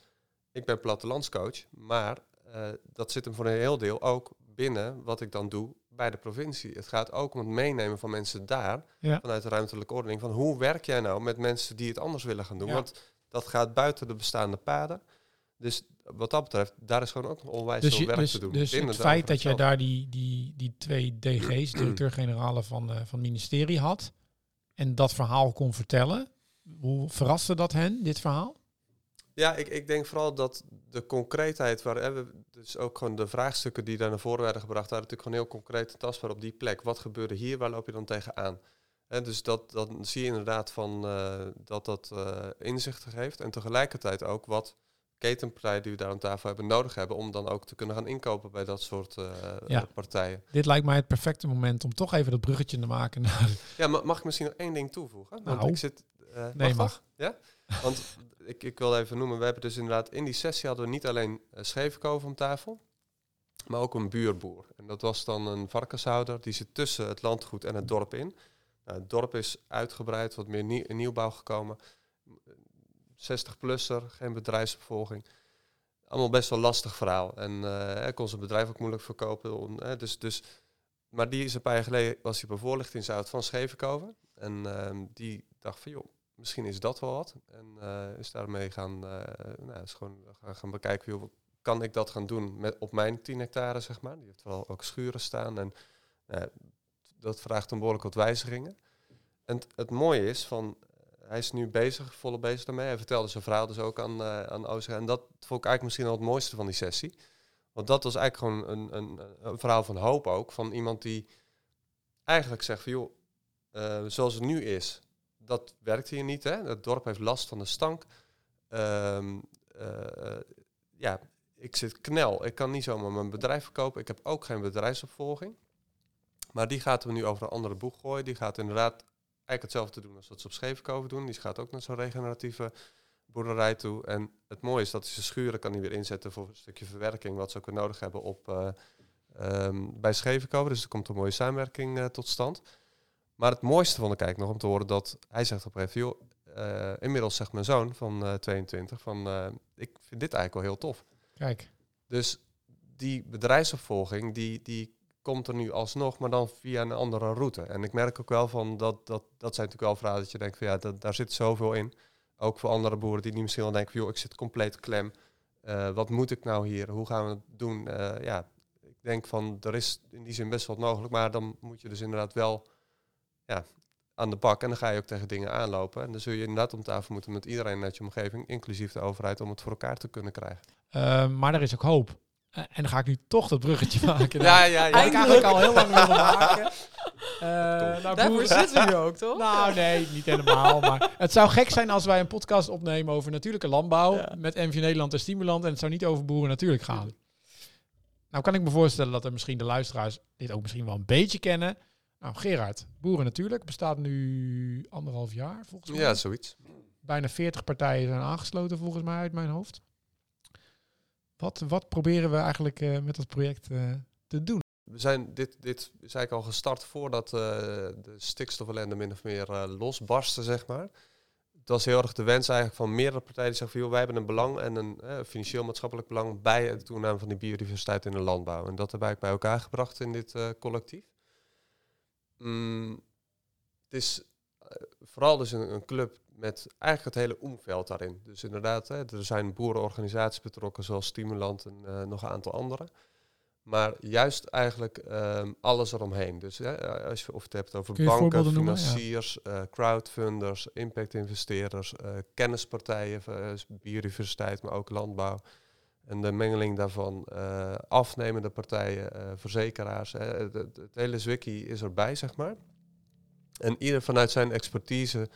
ik ben plattelandscoach, maar eh, dat zit hem voor een heel deel ook binnen wat ik dan doe bij de provincie. Het gaat ook om het meenemen van mensen daar, Ja. vanuit de ruimtelijke ordening, van hoe werk jij nou met mensen die het anders willen gaan doen? Ja. Want dat gaat buiten de bestaande paden. Dus wat dat betreft, daar is gewoon ook nog onwijs Dus, veel je, werk dus, te doen. dus het feit dat jij zelf. daar die, die, die twee DG's, (clears throat) directeur-generalen van, eh, van het ministerie had, en dat verhaal kon vertellen, hoe verraste dat hen, dit verhaal? Ja, ik, ik denk vooral dat de concreetheid, waar hè, we, dus ook gewoon de vraagstukken die daar naar voren werden gebracht, waren natuurlijk gewoon heel concreet en tastbaar op die plek. Wat gebeurde hier? Waar loop je dan tegenaan? Hè, dus dat, dat zie je inderdaad van eh, dat dat eh, inzichten geeft. En tegelijkertijd ook wat ketenpartijen die we daar aan tafel hebben nodig hebben om dan ook te kunnen gaan inkopen bij dat soort eh, Ja. eh, partijen. Dit lijkt mij het perfecte moment om toch even dat bruggetje te maken. Ja, maar mag ik misschien nog één ding toevoegen? Want Nou. ik zit. eh, Nee, mag. Ja? Want ik, ik wil even noemen, we hebben dus inderdaad in die sessie hadden we niet alleen uh, Schevenkoven om tafel, maar ook een buurboer. En dat was dan een varkenshouder, die zit tussen het landgoed en het dorp in. Nou, het dorp is uitgebreid, wat meer nie- in nieuwbouw gekomen. 60-plusser, geen bedrijfsopvolging. Allemaal best wel lastig verhaal. En eh, hij kon zijn bedrijf ook moeilijk verkopen. dus, dus, maar die is een paar jaar geleden, was hij op een voorlichtingshout van Schevenkoven. En ehm, die dacht van, joh, misschien is dat wel wat. En eh, is daarmee gaan, eh, nou, is gewoon gaan, bekijken, joh, kan ik dat gaan doen met, op mijn 10 hectare, zeg maar. Die heeft wel ook schuren staan en nou, dat vraagt een behoorlijk wat wijzigingen. En het mooie is van, hij is nu bezig, volop bezig daarmee. Hij vertelde zijn verhaal dus ook aan, uh, aan Ozega. En dat vond ik eigenlijk misschien wel het mooiste van die sessie. Want dat was eigenlijk gewoon een, een, een verhaal van hoop ook. Van iemand die eigenlijk zegt van, joh, uh, zoals het nu is, dat werkt hier niet. Hè? Het dorp heeft last van de stank. Um, uh, ja, ik zit knel. Ik kan niet zomaar mijn bedrijf verkopen. Ik heb ook geen bedrijfsopvolging. Maar die gaat we nu over een andere boeg gooien. Die gaat inderdaad eigenlijk hetzelfde doen als wat ze op Schevenkoven doen. Die gaat ook naar zo'n regeneratieve boerderij toe. En het mooie is dat hij zijn schuren kan hij weer inzetten voor een stukje verwerking, wat ze ook weer nodig hebben op, uh, um, bij Schevenkoven. Dus er komt een mooie samenwerking uh, tot stand. Maar het mooiste vond ik eigenlijk nog om te horen dat hij zegt op een gegeven uh, inmiddels zegt mijn zoon van 22 van ik vind dit eigenlijk wel heel tof. Kijk. Dus die bedrijfsopvolging, die, die komt er nu alsnog, maar dan via een andere route. En ik merk ook wel van dat, dat, dat zijn natuurlijk wel vragen dat je denkt van ja, daar zit zoveel in. Ook voor andere boeren die niet misschien wel denken van joh, ik zit compleet klem. Uh, wat moet ik nou hier? Hoe gaan we het doen? Uh, ja, ik denk van er is in die zin best wat mogelijk, maar dan moet je dus inderdaad wel ja, aan de bak. En dan ga je ook tegen dingen aanlopen. En dan zul je inderdaad om tafel moeten met iedereen uit je omgeving, inclusief de overheid, om het voor elkaar te kunnen krijgen. Uh, maar er is ook hoop. Uh, en dan ga ik nu toch dat bruggetje (laughs) maken. ja, ja, ja. Wat ik eigenlijk al heel lang wilde maken. (laughs) Uh, nou, Daarvoor zitten we nu ook, toch? Nou, nee, niet helemaal. Maar het zou gek zijn als wij een podcast opnemen over natuurlijke landbouw ja. met MV Nederland en Stimulant. En het zou niet over boeren natuurlijk gaan. Nou kan ik me voorstellen dat er misschien de luisteraars dit ook misschien wel een beetje kennen. Nou, Gerard, Boeren Natuurlijk bestaat nu anderhalf jaar volgens mij. Ja, zoiets. Bijna 40 partijen zijn aangesloten volgens mij uit mijn hoofd. Wat, wat proberen we eigenlijk uh, met dat project uh, te doen? We zijn dit, dit is eigenlijk al gestart voordat uh, de stikstofellende min of meer losbarstte, zeg maar. Het was heel erg de wens eigenlijk van meerdere partijen die zeggen van, joh, wij hebben een belang en een financieel maatschappelijk belang bij het toename van die biodiversiteit in de landbouw. En dat hebben wij bij elkaar gebracht in dit collectief. Mm, het is vooral dus een, een, club met eigenlijk het hele omveld daarin. Dus inderdaad, hè, er zijn boerenorganisaties betrokken, zoals Stimulant en uh, nog een aantal andere. Maar juist eigenlijk um, alles eromheen. Dus hè, als je of het hebt over banken, noemen? financiers, ja. uh, crowdfunders, impact-investeerders, uh, kennispartijen, biodiversiteit, maar ook landbouw. En de mengeling daarvan, afnemende partijen, verzekeraars. Hè, het, hele zwikkie is erbij, zeg maar. En ieder vanuit zijn expertise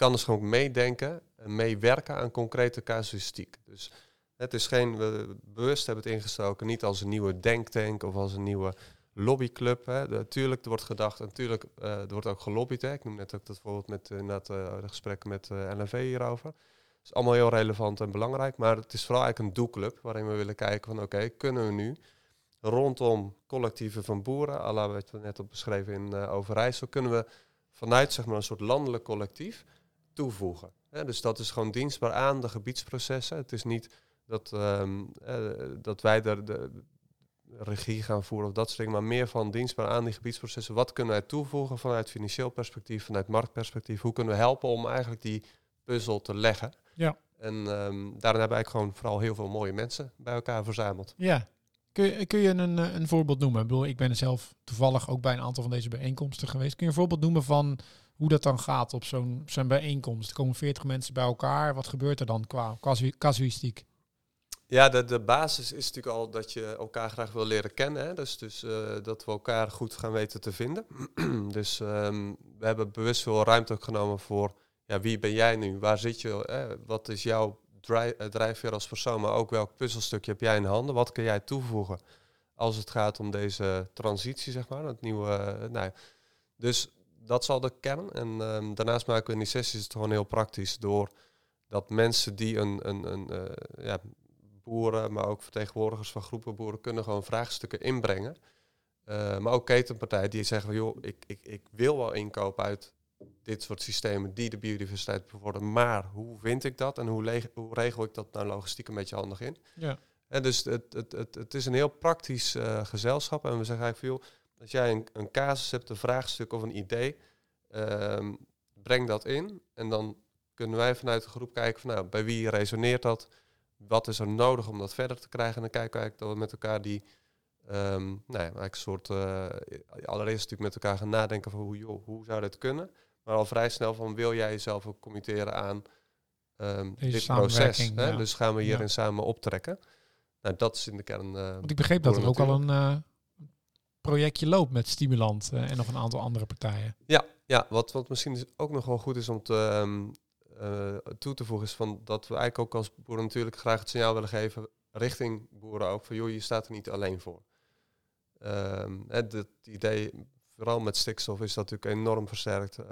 kan dus gewoon meedenken en meewerken aan concrete casuïstiek. Dus het is geen, we bewust hebben het ingestoken, niet als een nieuwe denktank of als een nieuwe lobbyclub. Hè. Natuurlijk, er wordt gedacht, natuurlijk, uh, er wordt ook gelobbyd. Hè. Ik noem net ook dat voorbeeld met uh, inderdaad, uh, de gesprekken met uh, LNV hierover. is allemaal heel relevant en belangrijk, maar het is vooral eigenlijk een doelclub waarin we willen kijken van oké, kunnen we nu rondom collectieven van boeren, à la wat we net op beschreven in Overijssel, kunnen we vanuit zeg maar, een soort landelijk collectief toevoegen. dus dat is gewoon dienstbaar aan de gebiedsprocessen. Het is niet dat, ehm, eh, dat wij er de regie gaan voeren of dat soort dingen, maar meer van dienstbaar aan die gebiedsprocessen. Wat kunnen wij toevoegen vanuit financieel perspectief, vanuit marktperspectief? Hoe kunnen we helpen om eigenlijk die puzzel te leggen? Ja. En um, daarin hebben we eigenlijk gewoon vooral heel veel mooie mensen bij elkaar verzameld. Ja, Kun je, kun je een, een voorbeeld noemen? Ik bedoel, ik ben zelf toevallig ook bij een aantal van deze bijeenkomsten geweest. Kun je een voorbeeld noemen van hoe dat dan gaat op zo'n bijeenkomst? Er komen 40 mensen bij elkaar. Wat gebeurt er dan qua casuïstiek? Ja, de, de basis is natuurlijk al dat je elkaar graag wil leren kennen. Hè? Dus, dus uh, dat we elkaar goed gaan weten te vinden. (clears throat) dus um, we hebben bewust veel ruimte genomen voor ja, wie ben jij nu? Waar zit je? Eh, wat is jouw uh, drijfveer als persoon? Maar ook welk puzzelstukje heb jij in handen? Wat kun jij toevoegen als het gaat om deze transitie, zeg maar? Het nieuwe. Nou, dus dat zal de kern. En um, daarnaast maken we in die sessies het gewoon heel praktisch door dat mensen die een, een, een ja, boeren, maar ook vertegenwoordigers van groepen boeren kunnen gewoon vraagstukken inbrengen. Uh, maar ook ketenpartijen die zeggen van joh, ik, ik, ik wil wel inkopen uit dit soort systemen die de biodiversiteit bevorderen, maar hoe vind ik dat en hoe, hoe regel ik dat nou logistiek een beetje handig in? Ja. En dus het, het, het, het is een heel praktisch uh, gezelschap en we zeggen eigenlijk veel, als jij een, een casus hebt, een vraagstuk of een idee, um, breng dat in en dan kunnen wij vanuit de groep kijken van nou, bij wie resoneert dat? wat is er nodig om dat verder te krijgen? En dan kijken we eigenlijk dat we met elkaar die, um, nou ja, een soort, uh, allereerst natuurlijk met elkaar gaan nadenken van hoe, joh, hoe zou dit kunnen? Maar al vrij snel van wil jij jezelf ook committeren aan um, dit proces? Hè? Dus gaan we hierin samen optrekken. Nou, dat is in de kern. Uh, Want ik begreep dat er ook al een projectje loopt met Stimulant en nog een aantal andere partijen. Ja, ja wat, wat misschien ook nog wel goed is om te, um, uh, toe te voegen is van dat we eigenlijk ook als boeren natuurlijk graag het signaal willen geven richting boeren ook van joh, je staat er niet alleen voor. Um, het, idee, vooral met stikstof, is dat natuurlijk enorm versterkt. Uh,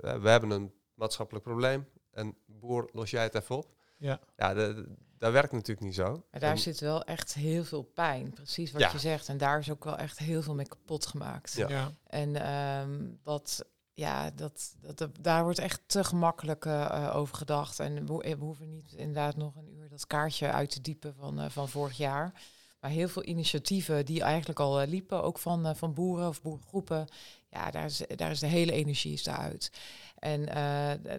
we hebben een maatschappelijk probleem en boer, los jij het even op. Ja, ja de, dat werkt natuurlijk niet zo. Maar daar zit wel echt heel veel pijn, precies wat je zegt. En daar is ook wel echt heel veel mee kapot gemaakt. Ja. ja. En um, wat ja, dat, dat, daar wordt echt te gemakkelijk uh, over gedacht. En we, we, hoeven niet inderdaad nog een uur dat kaartje uit te diepen van, uh, van vorig jaar. Maar heel veel initiatieven die eigenlijk al uh, liepen, ook van, van boeren of boerengroepen. Ja, daar is, daar is de hele energie is daaruit. En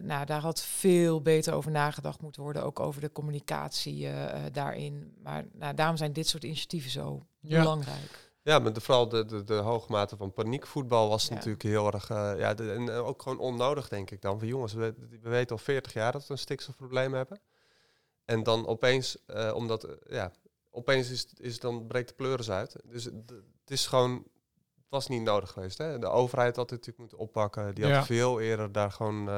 nou, daar had veel beter over nagedacht moeten worden, ook over de communicatie daarin. Maar nou, daarom zijn dit soort initiatieven zo ja. belangrijk. Ja, maar de, vooral de, de, de hoge mate van paniekvoetbal was natuurlijk heel erg... Uh, ja, de, en eh, ook gewoon onnodig, denk ik dan. Van jongens, we, we weten al 40 jaar dat we een stikstofprobleem hebben. En dan opeens, omdat, ja, opeens is, is dan breekt de pleuris uit. Dus het is gewoon, het was niet nodig geweest. Hè? De overheid had het natuurlijk moeten oppakken. Die had ja. veel eerder daar gewoon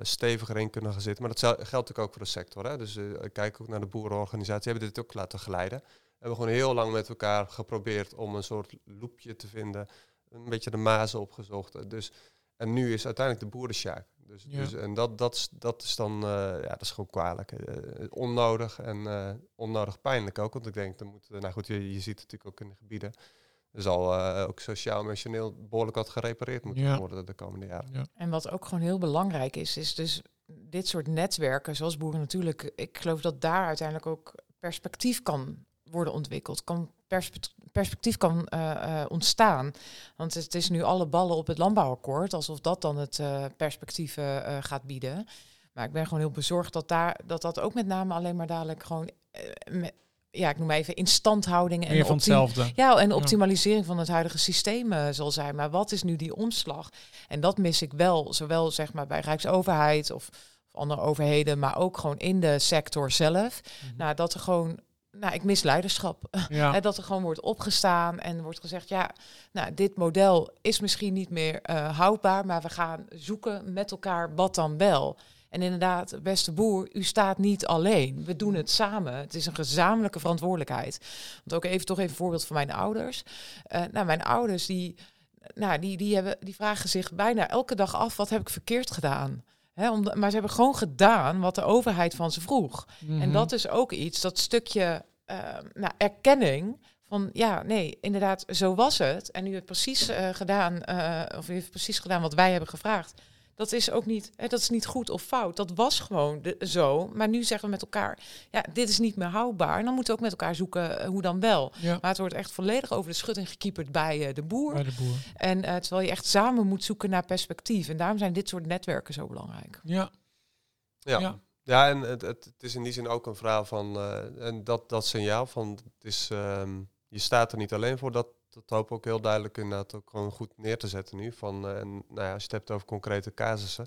steviger in kunnen gaan zitten. Maar dat geldt natuurlijk ook voor de sector. Hè? Dus kijk ook naar de boerenorganisatie. hebben dit ook laten geleiden hebben gewoon heel lang met elkaar geprobeerd om een soort loopje te vinden. Een beetje de mazen opgezocht. Dus, en nu is uiteindelijk de boerensjaak. Dus, dus, en dat, dat, dat is dan, uh, ja, dat is gewoon kwalijk. Uh, onnodig en uh, onnodig pijnlijk ook. Want ik denk, dan moet, nou goed, je, je ziet het natuurlijk ook in de gebieden. Er zal ook sociaal emotioneel behoorlijk wat gerepareerd moeten ja. worden de komende jaren. Ja. En wat ook gewoon heel belangrijk is, is dus dit soort netwerken, zoals boeren natuurlijk. Ik geloof dat daar uiteindelijk ook perspectief kan worden ontwikkeld, kan perspectief kan uh, uh, ontstaan. Want het is nu alle ballen op het landbouwakkoord, alsof dat dan het uh, perspectief gaat bieden. Maar ik ben gewoon heel bezorgd dat daar, dat, dat ook met name alleen maar dadelijk gewoon met, ja, ik noem even instandhouding en, van hetzelfde. Ja, en optimalisering van het huidige systeem uh, zal zijn. Maar wat is nu die omslag? En dat mis ik wel, zowel zeg maar bij Rijksoverheid of, of andere overheden, maar ook gewoon in de sector zelf. Mm -hmm. Nou, dat er gewoon nou, ik mis leiderschap. Ja. (laughs) dat er gewoon wordt opgestaan en wordt gezegd, ja, nou, dit model is misschien niet meer uh, houdbaar, maar we gaan zoeken met elkaar wat dan wel. En inderdaad, beste boer, u staat niet alleen. We doen het samen. Het is een gezamenlijke verantwoordelijkheid. Want ook even toch even een voorbeeld van mijn ouders. Uh, nou, mijn ouders die, nou, die, die, hebben, die vragen zich bijna elke dag af, wat heb ik verkeerd gedaan? Om, maar ze hebben gewoon gedaan wat de overheid van ze vroeg. En Mhm. dat is ook iets, dat stukje eh, nou, erkenning van ja, nee, inderdaad, zo was het. En u heeft precies eh, gedaan, eh, of u heeft precies gedaan wat wij hebben gevraagd. Dat is ook niet, hè, dat is niet goed of fout. Dat was gewoon de, zo. Maar nu zeggen we met elkaar, ja, dit is niet meer houdbaar. En dan moeten we ook met elkaar zoeken eh, hoe dan wel. Ja, Maar het wordt echt volledig over de schutting gekieperd bij eh, de boer. bij de boer. En eh, terwijl je echt samen moet zoeken naar perspectief. En daarom zijn dit soort netwerken zo belangrijk. Ja, Ja. ja. Ja, en het, het, het is in die zin ook een verhaal van, eh, en dat, dat signaal van, het is, ehm, je staat er niet alleen voor, dat, dat hoop ik ook heel duidelijk inderdaad ook gewoon goed neer te zetten nu. Van, eh, en, nou ja, als je het hebt over concrete casussen.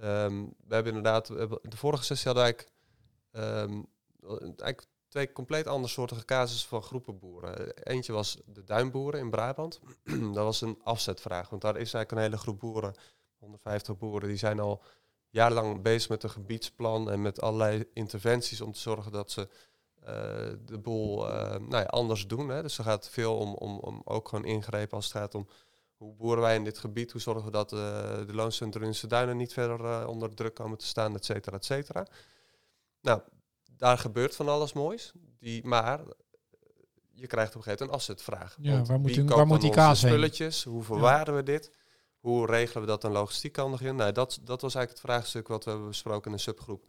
Ehm, we hebben inderdaad, we hebben- de vorige sessie hadden eigenlijk, ehm, eigenlijk twee compleet andere soorten casussen van groepen boeren. Eentje was de duinboeren in Brabant. (clears throat) dat was een afzetvraag, want daar is eigenlijk een hele groep boeren, 150 boeren, die zijn al jarenlang bezig met een gebiedsplan en met allerlei interventies om te zorgen dat ze de boel eh, nou ja, anders doen. Hè. Dus er gaat veel om, om, om ook gewoon ingrepen als het gaat om hoe boeren wij in dit gebied, hoe zorgen we dat eh, de loonscentrumse duinen niet verder eh, onder druk komen te staan, et cetera, et cetera. Nou, daar gebeurt van alles moois, die, maar eh, je krijgt op een gegeven moment een afzetvraag. Ja, waar moet die- waar moet dan die kaas heen? spulletjes? Hoe verwaren we dit? Hoe regelen we dat aan logistiek kan nog in? Nou, dat, dat was eigenlijk het vraagstuk wat we hebben besproken in een subgroep.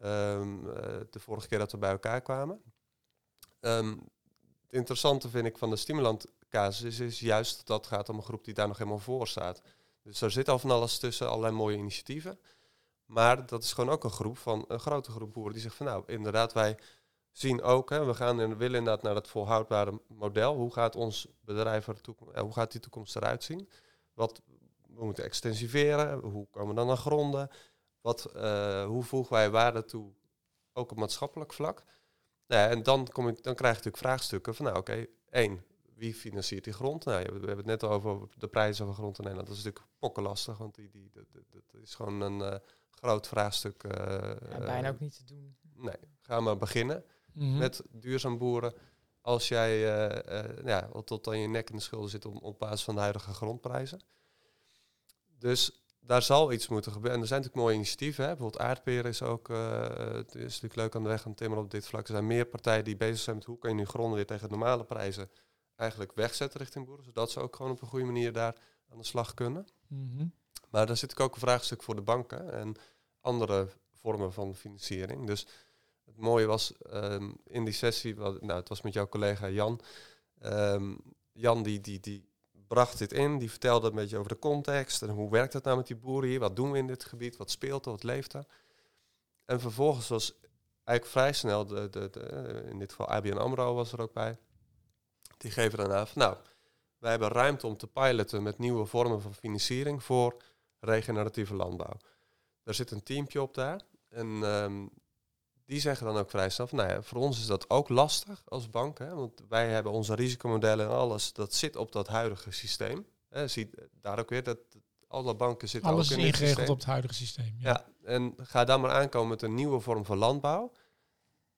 Ehm, eh, de vorige keer dat we bij elkaar kwamen. Ehm, het interessante vind ik van de stimulant casus is, is juist dat het gaat om een groep die daar nog helemaal voor staat. Dus er zit al van alles tussen, allerlei mooie initiatieven. Maar dat is gewoon ook een groep van een grote groep boeren die zegt van nou, inderdaad, wij zien ook, hè, we gaan en willen inderdaad naar dat volhoudbare model. Hoe gaat ons bedrijf er toekom- eh, hoe gaat die toekomst eruit zien? Wat we moeten extensiveren, hoe komen we dan naar gronden? Wat, eh, hoe voegen wij waarde toe, ook op maatschappelijk vlak? Nou ja, en dan, kom je, dan krijg je natuurlijk vraagstukken van, nou oké, één, wie financiert die grond? Nou, we, hebben het net over de prijzen van grond in Nederland. Dat is natuurlijk pokkenlastig, want die, die, dat, is gewoon een eh, groot vraagstuk. eh, Ja, bijna ook niet te doen. Nee, ga maar beginnen Mhm. met duurzaam boeren. Als jij eh, eh, ja, tot aan je nek in de schulden zit om, op basis van de huidige grondprijzen. Dus daar zal iets moeten gebeuren. En er zijn natuurlijk mooie initiatieven. Hè? Bijvoorbeeld aardperen is ook eh, het is natuurlijk leuk aan de weg aan het timmeren op dit vlak. Er zijn meer partijen die bezig zijn met hoe kan je nu gronden weer tegen normale prijzen eigenlijk wegzetten richting boeren. Zodat ze ook gewoon op een goede manier daar aan de slag kunnen. Mhm. Maar daar zit ook een vraagstuk voor de banken en andere vormen van financiering. Dus het mooie was ehm, in die sessie, wat- nou, het was met jouw collega Jan. Ehm, Jan die, die, die bracht dit in, die vertelde een beetje over de context en hoe werkt het nou met die boeren hier, wat doen we in dit gebied, wat speelt er, wat leeft er. En vervolgens was eigenlijk vrij snel, de, de, de, eh, in dit geval ABN AMRO was er ook bij, die geven dan aan van nou, wij hebben ruimte om te piloten met nieuwe vormen van financiering voor regeneratieve landbouw. Daar zit een teampje op daar. En ehm, die zeggen dan ook vrij snel van, nou ja, voor ons is dat ook lastig als bank. Hè, want wij hebben onze risicomodellen en alles, dat zit op dat huidige systeem. Hè, zie daar ook weer, dat alle banken zitten Alles ook is in dit ingeregeld op het huidige systeem. Ja. Ja, en ga dan maar aankomen met een nieuwe vorm van landbouw.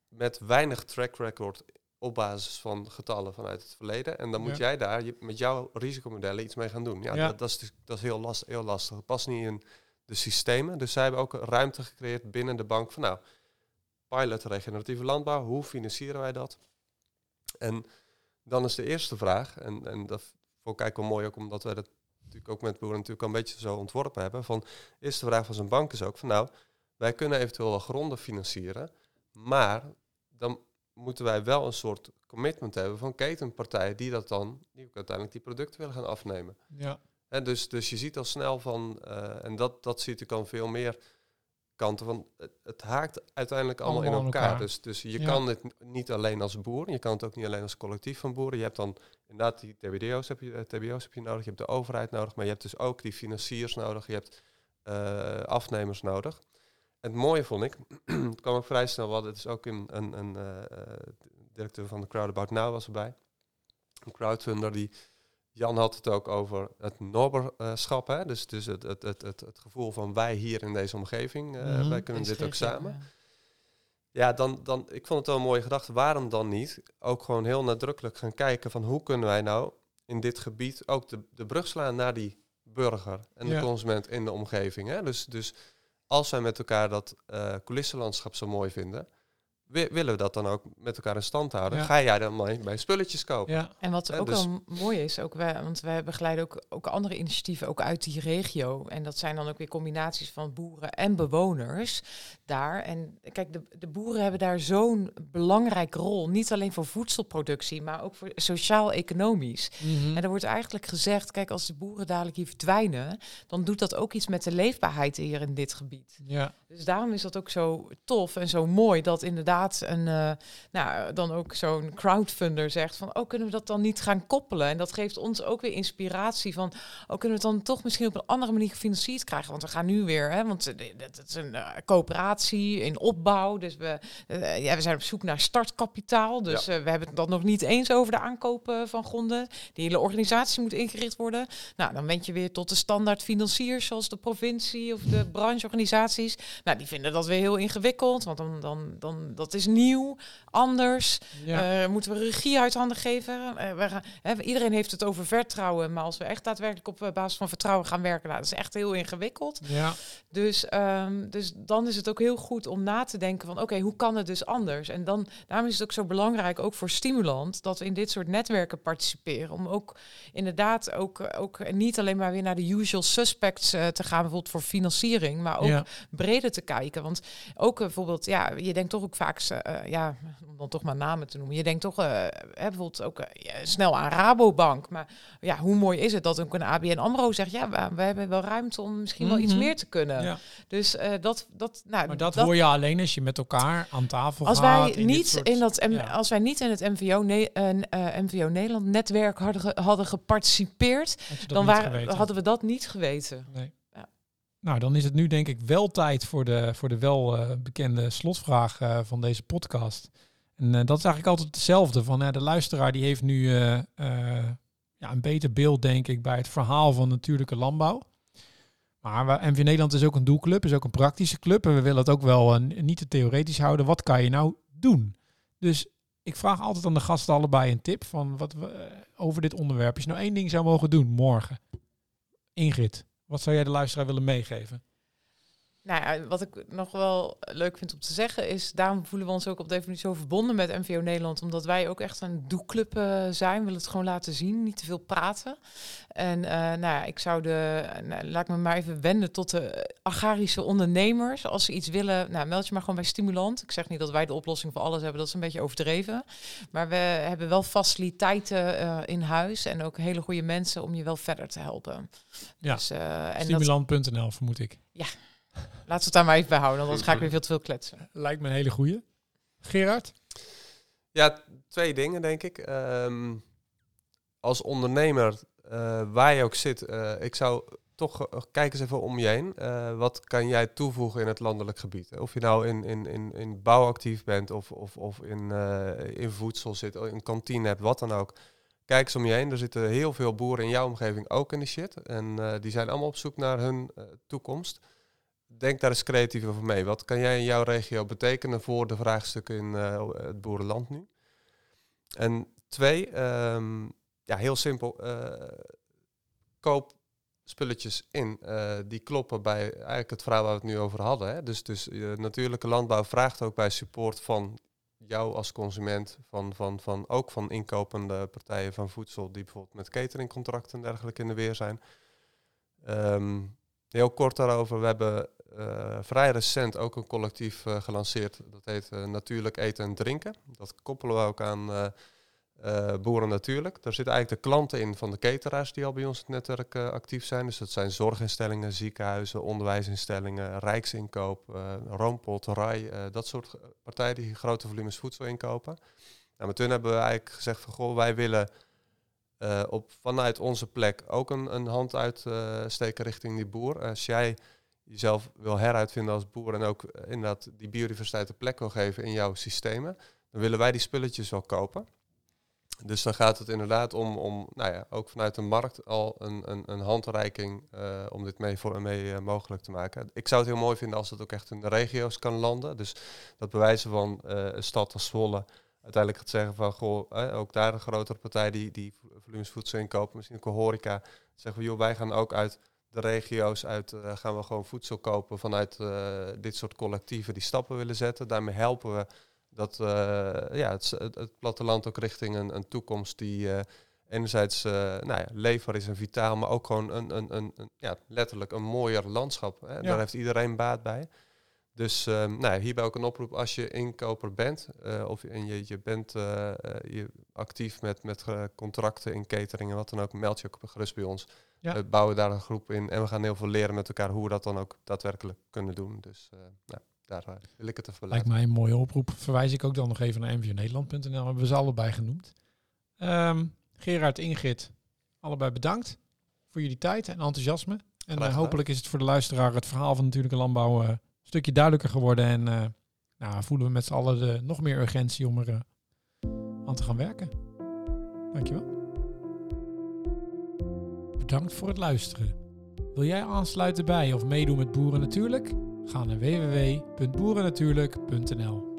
Met weinig track record op basis van getallen vanuit het verleden. En dan moet Ja. jij daar je- met jouw risicomodellen iets mee gaan doen. Ja, Ja. Dat, dat is, dus- dat is heel, last, heel lastig. Het past niet in de systemen. Dus zij hebben ook ruimte gecreëerd binnen de bank van nou, pilot regeneratieve landbouw, hoe financieren wij dat? En dan is de eerste vraag, en, en dat vond ik eigenlijk wel mooi ook omdat wij dat natuurlijk ook met boeren natuurlijk al een beetje zo ontworpen hebben, van de eerste vraag van zijn bank is ook van nou, wij kunnen eventueel wel gronden financieren, maar dan moeten wij wel een soort commitment hebben van ketenpartijen die dat dan, die ook uiteindelijk die producten willen gaan afnemen. Ja. Hè, dus, dus je ziet al snel van, eh, en dat, dat ziet ik al veel meer kanten van, het, haakt uiteindelijk allemaal, Allemaal in elkaar. elkaar. Dus, dus je Ja. kan het niet alleen als boer, je kan het ook niet alleen als collectief van boeren. Je hebt dan inderdaad die TBDO's heb je, eh, TBO's heb je nodig, je hebt de overheid nodig, maar je hebt dus ook die financiers nodig, je hebt eh, afnemers nodig. En het mooie vond ik, (clears throat) het kwam ook vrij snel, wat het is ook een, een, een eh, directeur van de Crowdabout Now was erbij. Een crowdfunder die Jan had het ook over het nobberschap, hè? dus, dus het, het, het, het, het gevoel van wij hier in deze omgeving, eh, Mhm. wij kunnen dit ook samen. ja. Ja, dan, dan, ik vond het wel een mooie gedachte. Waarom dan niet ook gewoon heel nadrukkelijk gaan kijken van hoe kunnen wij nou in dit gebied ook de, de brug slaan naar die burger en Ja. de consument in de omgeving. Hè? Dus, dus als wij met elkaar dat uh, coulissenlandschap zo mooi vinden, willen we dat dan ook met elkaar in stand houden? Ga jij dan maar bij spulletjes kopen? Ja. En wat ook dus wel mooi is, ook wij, want wij begeleiden ook, ook andere initiatieven ook uit die regio. En dat zijn dan ook weer combinaties van boeren en bewoners daar. En kijk, de, de boeren hebben daar zo'n belangrijke rol. Niet alleen voor voedselproductie, maar ook voor sociaal-economisch. Mhm. En er wordt eigenlijk gezegd, kijk, als de boeren dadelijk hier verdwijnen, dan doet dat ook iets met de leefbaarheid hier in dit gebied. Ja. Dus daarom is dat ook zo tof en zo mooi dat inderdaad een, uh, nou, dan ook zo'n crowdfunder zegt van, oh, kunnen we dat dan niet gaan koppelen? En dat geeft ons ook weer inspiratie van, oh, kunnen we het dan toch misschien op een andere manier gefinancierd krijgen? Want we gaan nu weer, hè, want het is een uh, coöperatie in opbouw, dus we, uh, ja, we zijn op zoek naar startkapitaal, dus we hebben het dan nog niet eens over de aankopen van gronden. Die hele organisatie moet ingericht worden. Nou, dan wend je weer tot de standaard financiers, zoals de provincie of de brancheorganisaties. Nou, die vinden dat weer heel ingewikkeld, want dan, dan, dan dat is nieuw, anders. Ja. Uh, moeten we regie uit handen geven? Uh, we gaan, hè, iedereen heeft het over vertrouwen, maar als we echt daadwerkelijk op uh, basis van vertrouwen gaan werken, nou, dat is echt heel ingewikkeld. Ja. Dus, um, dus dan is het ook heel goed om na te denken van, oké, hoe kan het dus anders? En dan, daarom is het ook zo belangrijk, ook voor stimulant, dat we in dit soort netwerken participeren, om ook inderdaad ook, ook niet alleen maar weer naar de usual suspects te gaan, bijvoorbeeld voor financiering, maar ook breder te kijken. Want ook bijvoorbeeld, ja, je denkt toch ook vaak uh, ja, om dan toch maar namen te noemen. Je denkt toch uh, bijvoorbeeld ook snel aan Rabobank. Maar ja, hoe mooi is het dat ook een ABN AMRO zegt... ja, we, hebben wel ruimte om misschien wel iets mhm. meer te kunnen. Ja. Dus dat... dat, nou, maar dat, hoor je alleen als je met elkaar aan tafel als gaat. Wij niet in dat, Als wij niet in het MVO, ne MVO Nederland netwerk hadden, hadden geparticipeerd... dan waren, hadden we dat niet geweten. Nee. Nou, dan is het nu denk ik wel tijd voor de, voor de wel uh, bekende slotvraag uh, van deze podcast. En uh, dat is eigenlijk altijd hetzelfde. Van, de luisteraar die heeft nu ja, een beter beeld, denk ik, bij het verhaal van natuurlijke landbouw. Maar MV Nederland is ook een doelclub, is ook een praktische club. En we willen het ook wel niet te theoretisch houden. Wat kan je nou doen? Dus ik vraag altijd aan de gasten allebei een tip van wat we over dit onderwerp. Als je nou één ding zou mogen doen morgen. Ingrid. Wat zou jij de luisteraar willen meegeven? Nou ja, wat ik nog wel leuk vind om te zeggen is, daarom voelen we ons ook op de manier zo verbonden met MVO Nederland, omdat wij ook echt een doelclub uh, zijn. We willen het gewoon laten zien, niet te veel praten. En uh, nou ja, ik zou de, nou, laat me maar even wenden tot de agrarische ondernemers. Als ze iets willen, nou, meld je maar gewoon bij Stimulant. Ik zeg niet dat wij de oplossing voor alles hebben, dat is een beetje overdreven. Maar we hebben wel faciliteiten uh, in huis en ook hele goede mensen om je wel verder te helpen. Ja, dus, stimulant.nl vermoed ik. Ja. Laten we het daar maar even bij houden, anders ga ik weer veel te veel kletsen. Lijkt me een hele goeie. Gerard? Ja, twee dingen denk ik. Ehm, als ondernemer, uh, waar je ook zit, uh, ik zou toch uh, kijk eens even om je heen. wat kan jij toevoegen in het landelijk gebied? Of je nou in, in, in, in bouw actief bent of, of, of in, in voedsel zit, in kantine hebt, wat dan ook. Kijk eens om je heen. Er zitten heel veel boeren in jouw omgeving ook in de shit. En die zijn allemaal op zoek naar hun toekomst denk daar eens creatief over mee. Wat kan jij in jouw regio betekenen voor de vraagstukken in uh, het boerenland nu? En twee, um, ja, heel simpel. Uh, koop spulletjes in die kloppen bij eigenlijk het verhaal waar we het nu over hadden. Hè? Dus, dus natuurlijke landbouw vraagt ook bij support van jou als consument, van, van, van, ook van inkopende partijen van voedsel die bijvoorbeeld met cateringcontracten en dergelijke in de weer zijn. Um, heel kort daarover, we hebben uh, vrij recent ook een collectief uh, gelanceerd. Dat heet uh, Natuurlijk Eten en Drinken. Dat koppelen we ook aan Boeren Natuurlijk. Daar zitten eigenlijk de klanten in van de cateraars die al bij ons het netwerk actief zijn. Dus dat zijn zorginstellingen, ziekenhuizen, onderwijsinstellingen, rijksinkoop, Roompot, dat soort partijen die grote volumes voedsel inkopen. Nou, met hun hebben we eigenlijk gezegd van goh, wij willen... op, vanuit onze plek ook een, een hand uitsteken richting die boer. Als jij jezelf wil heruitvinden als boer en ook eh, inderdaad die biodiversiteit een plek wil geven in jouw systemen, dan willen wij die spulletjes wel kopen. Dus dan gaat het inderdaad om, om nou ja, ook vanuit de markt al een, een, een handreiking uh, om dit mee, voor, mee uh, mogelijk te maken. Ik zou het heel mooi vinden als het ook echt in de regio's kan landen. Dus dat bewijzen van een stad als Zwolle uiteindelijk gaat zeggen van, goh, ook daar een grotere partij die, die volumes voedsel inkopen, misschien ook een horeca, zeggen we, joh, wij gaan ook uit de regio's uit uh, gaan we gewoon voedsel kopen vanuit dit soort collectieven die stappen willen zetten. Daarmee helpen we dat ja, het, het, platteland ook richting een, een toekomst die enerzijds nou ja, leefbaar is en vitaal, maar ook gewoon een, een, een, een ja, letterlijk een mooier landschap. Hè. Daar heeft iedereen baat bij. Dus um, nou, hierbij ook een oproep als je inkoper bent of en je, je bent je actief met, met contracten in catering en wat dan ook, meld je ook gerust bij ons. Ja. We bouwen daar een groep in en we gaan heel veel leren met elkaar hoe we dat dan ook daadwerkelijk kunnen doen. Dus uh, nou, daar wil ik het even Lijkt mij een mooie oproep. Verwijs ik ook dan nog even naar mvnederland.nl. Hebben we ze allebei genoemd. Um, Gerard, Ingrid, allebei bedankt voor jullie tijd en enthousiasme. En hopelijk is het voor de luisteraar het verhaal van natuurlijke landbouw stukje duidelijker geworden. En uh, nou, voelen we met z'n allen de, nog meer urgentie om er aan te gaan werken. Dankjewel. Bedankt voor het luisteren. Wil jij aansluiten bij of meedoen met Boeren Natuurlijk? Ga naar www.boerennatuurlijk.nl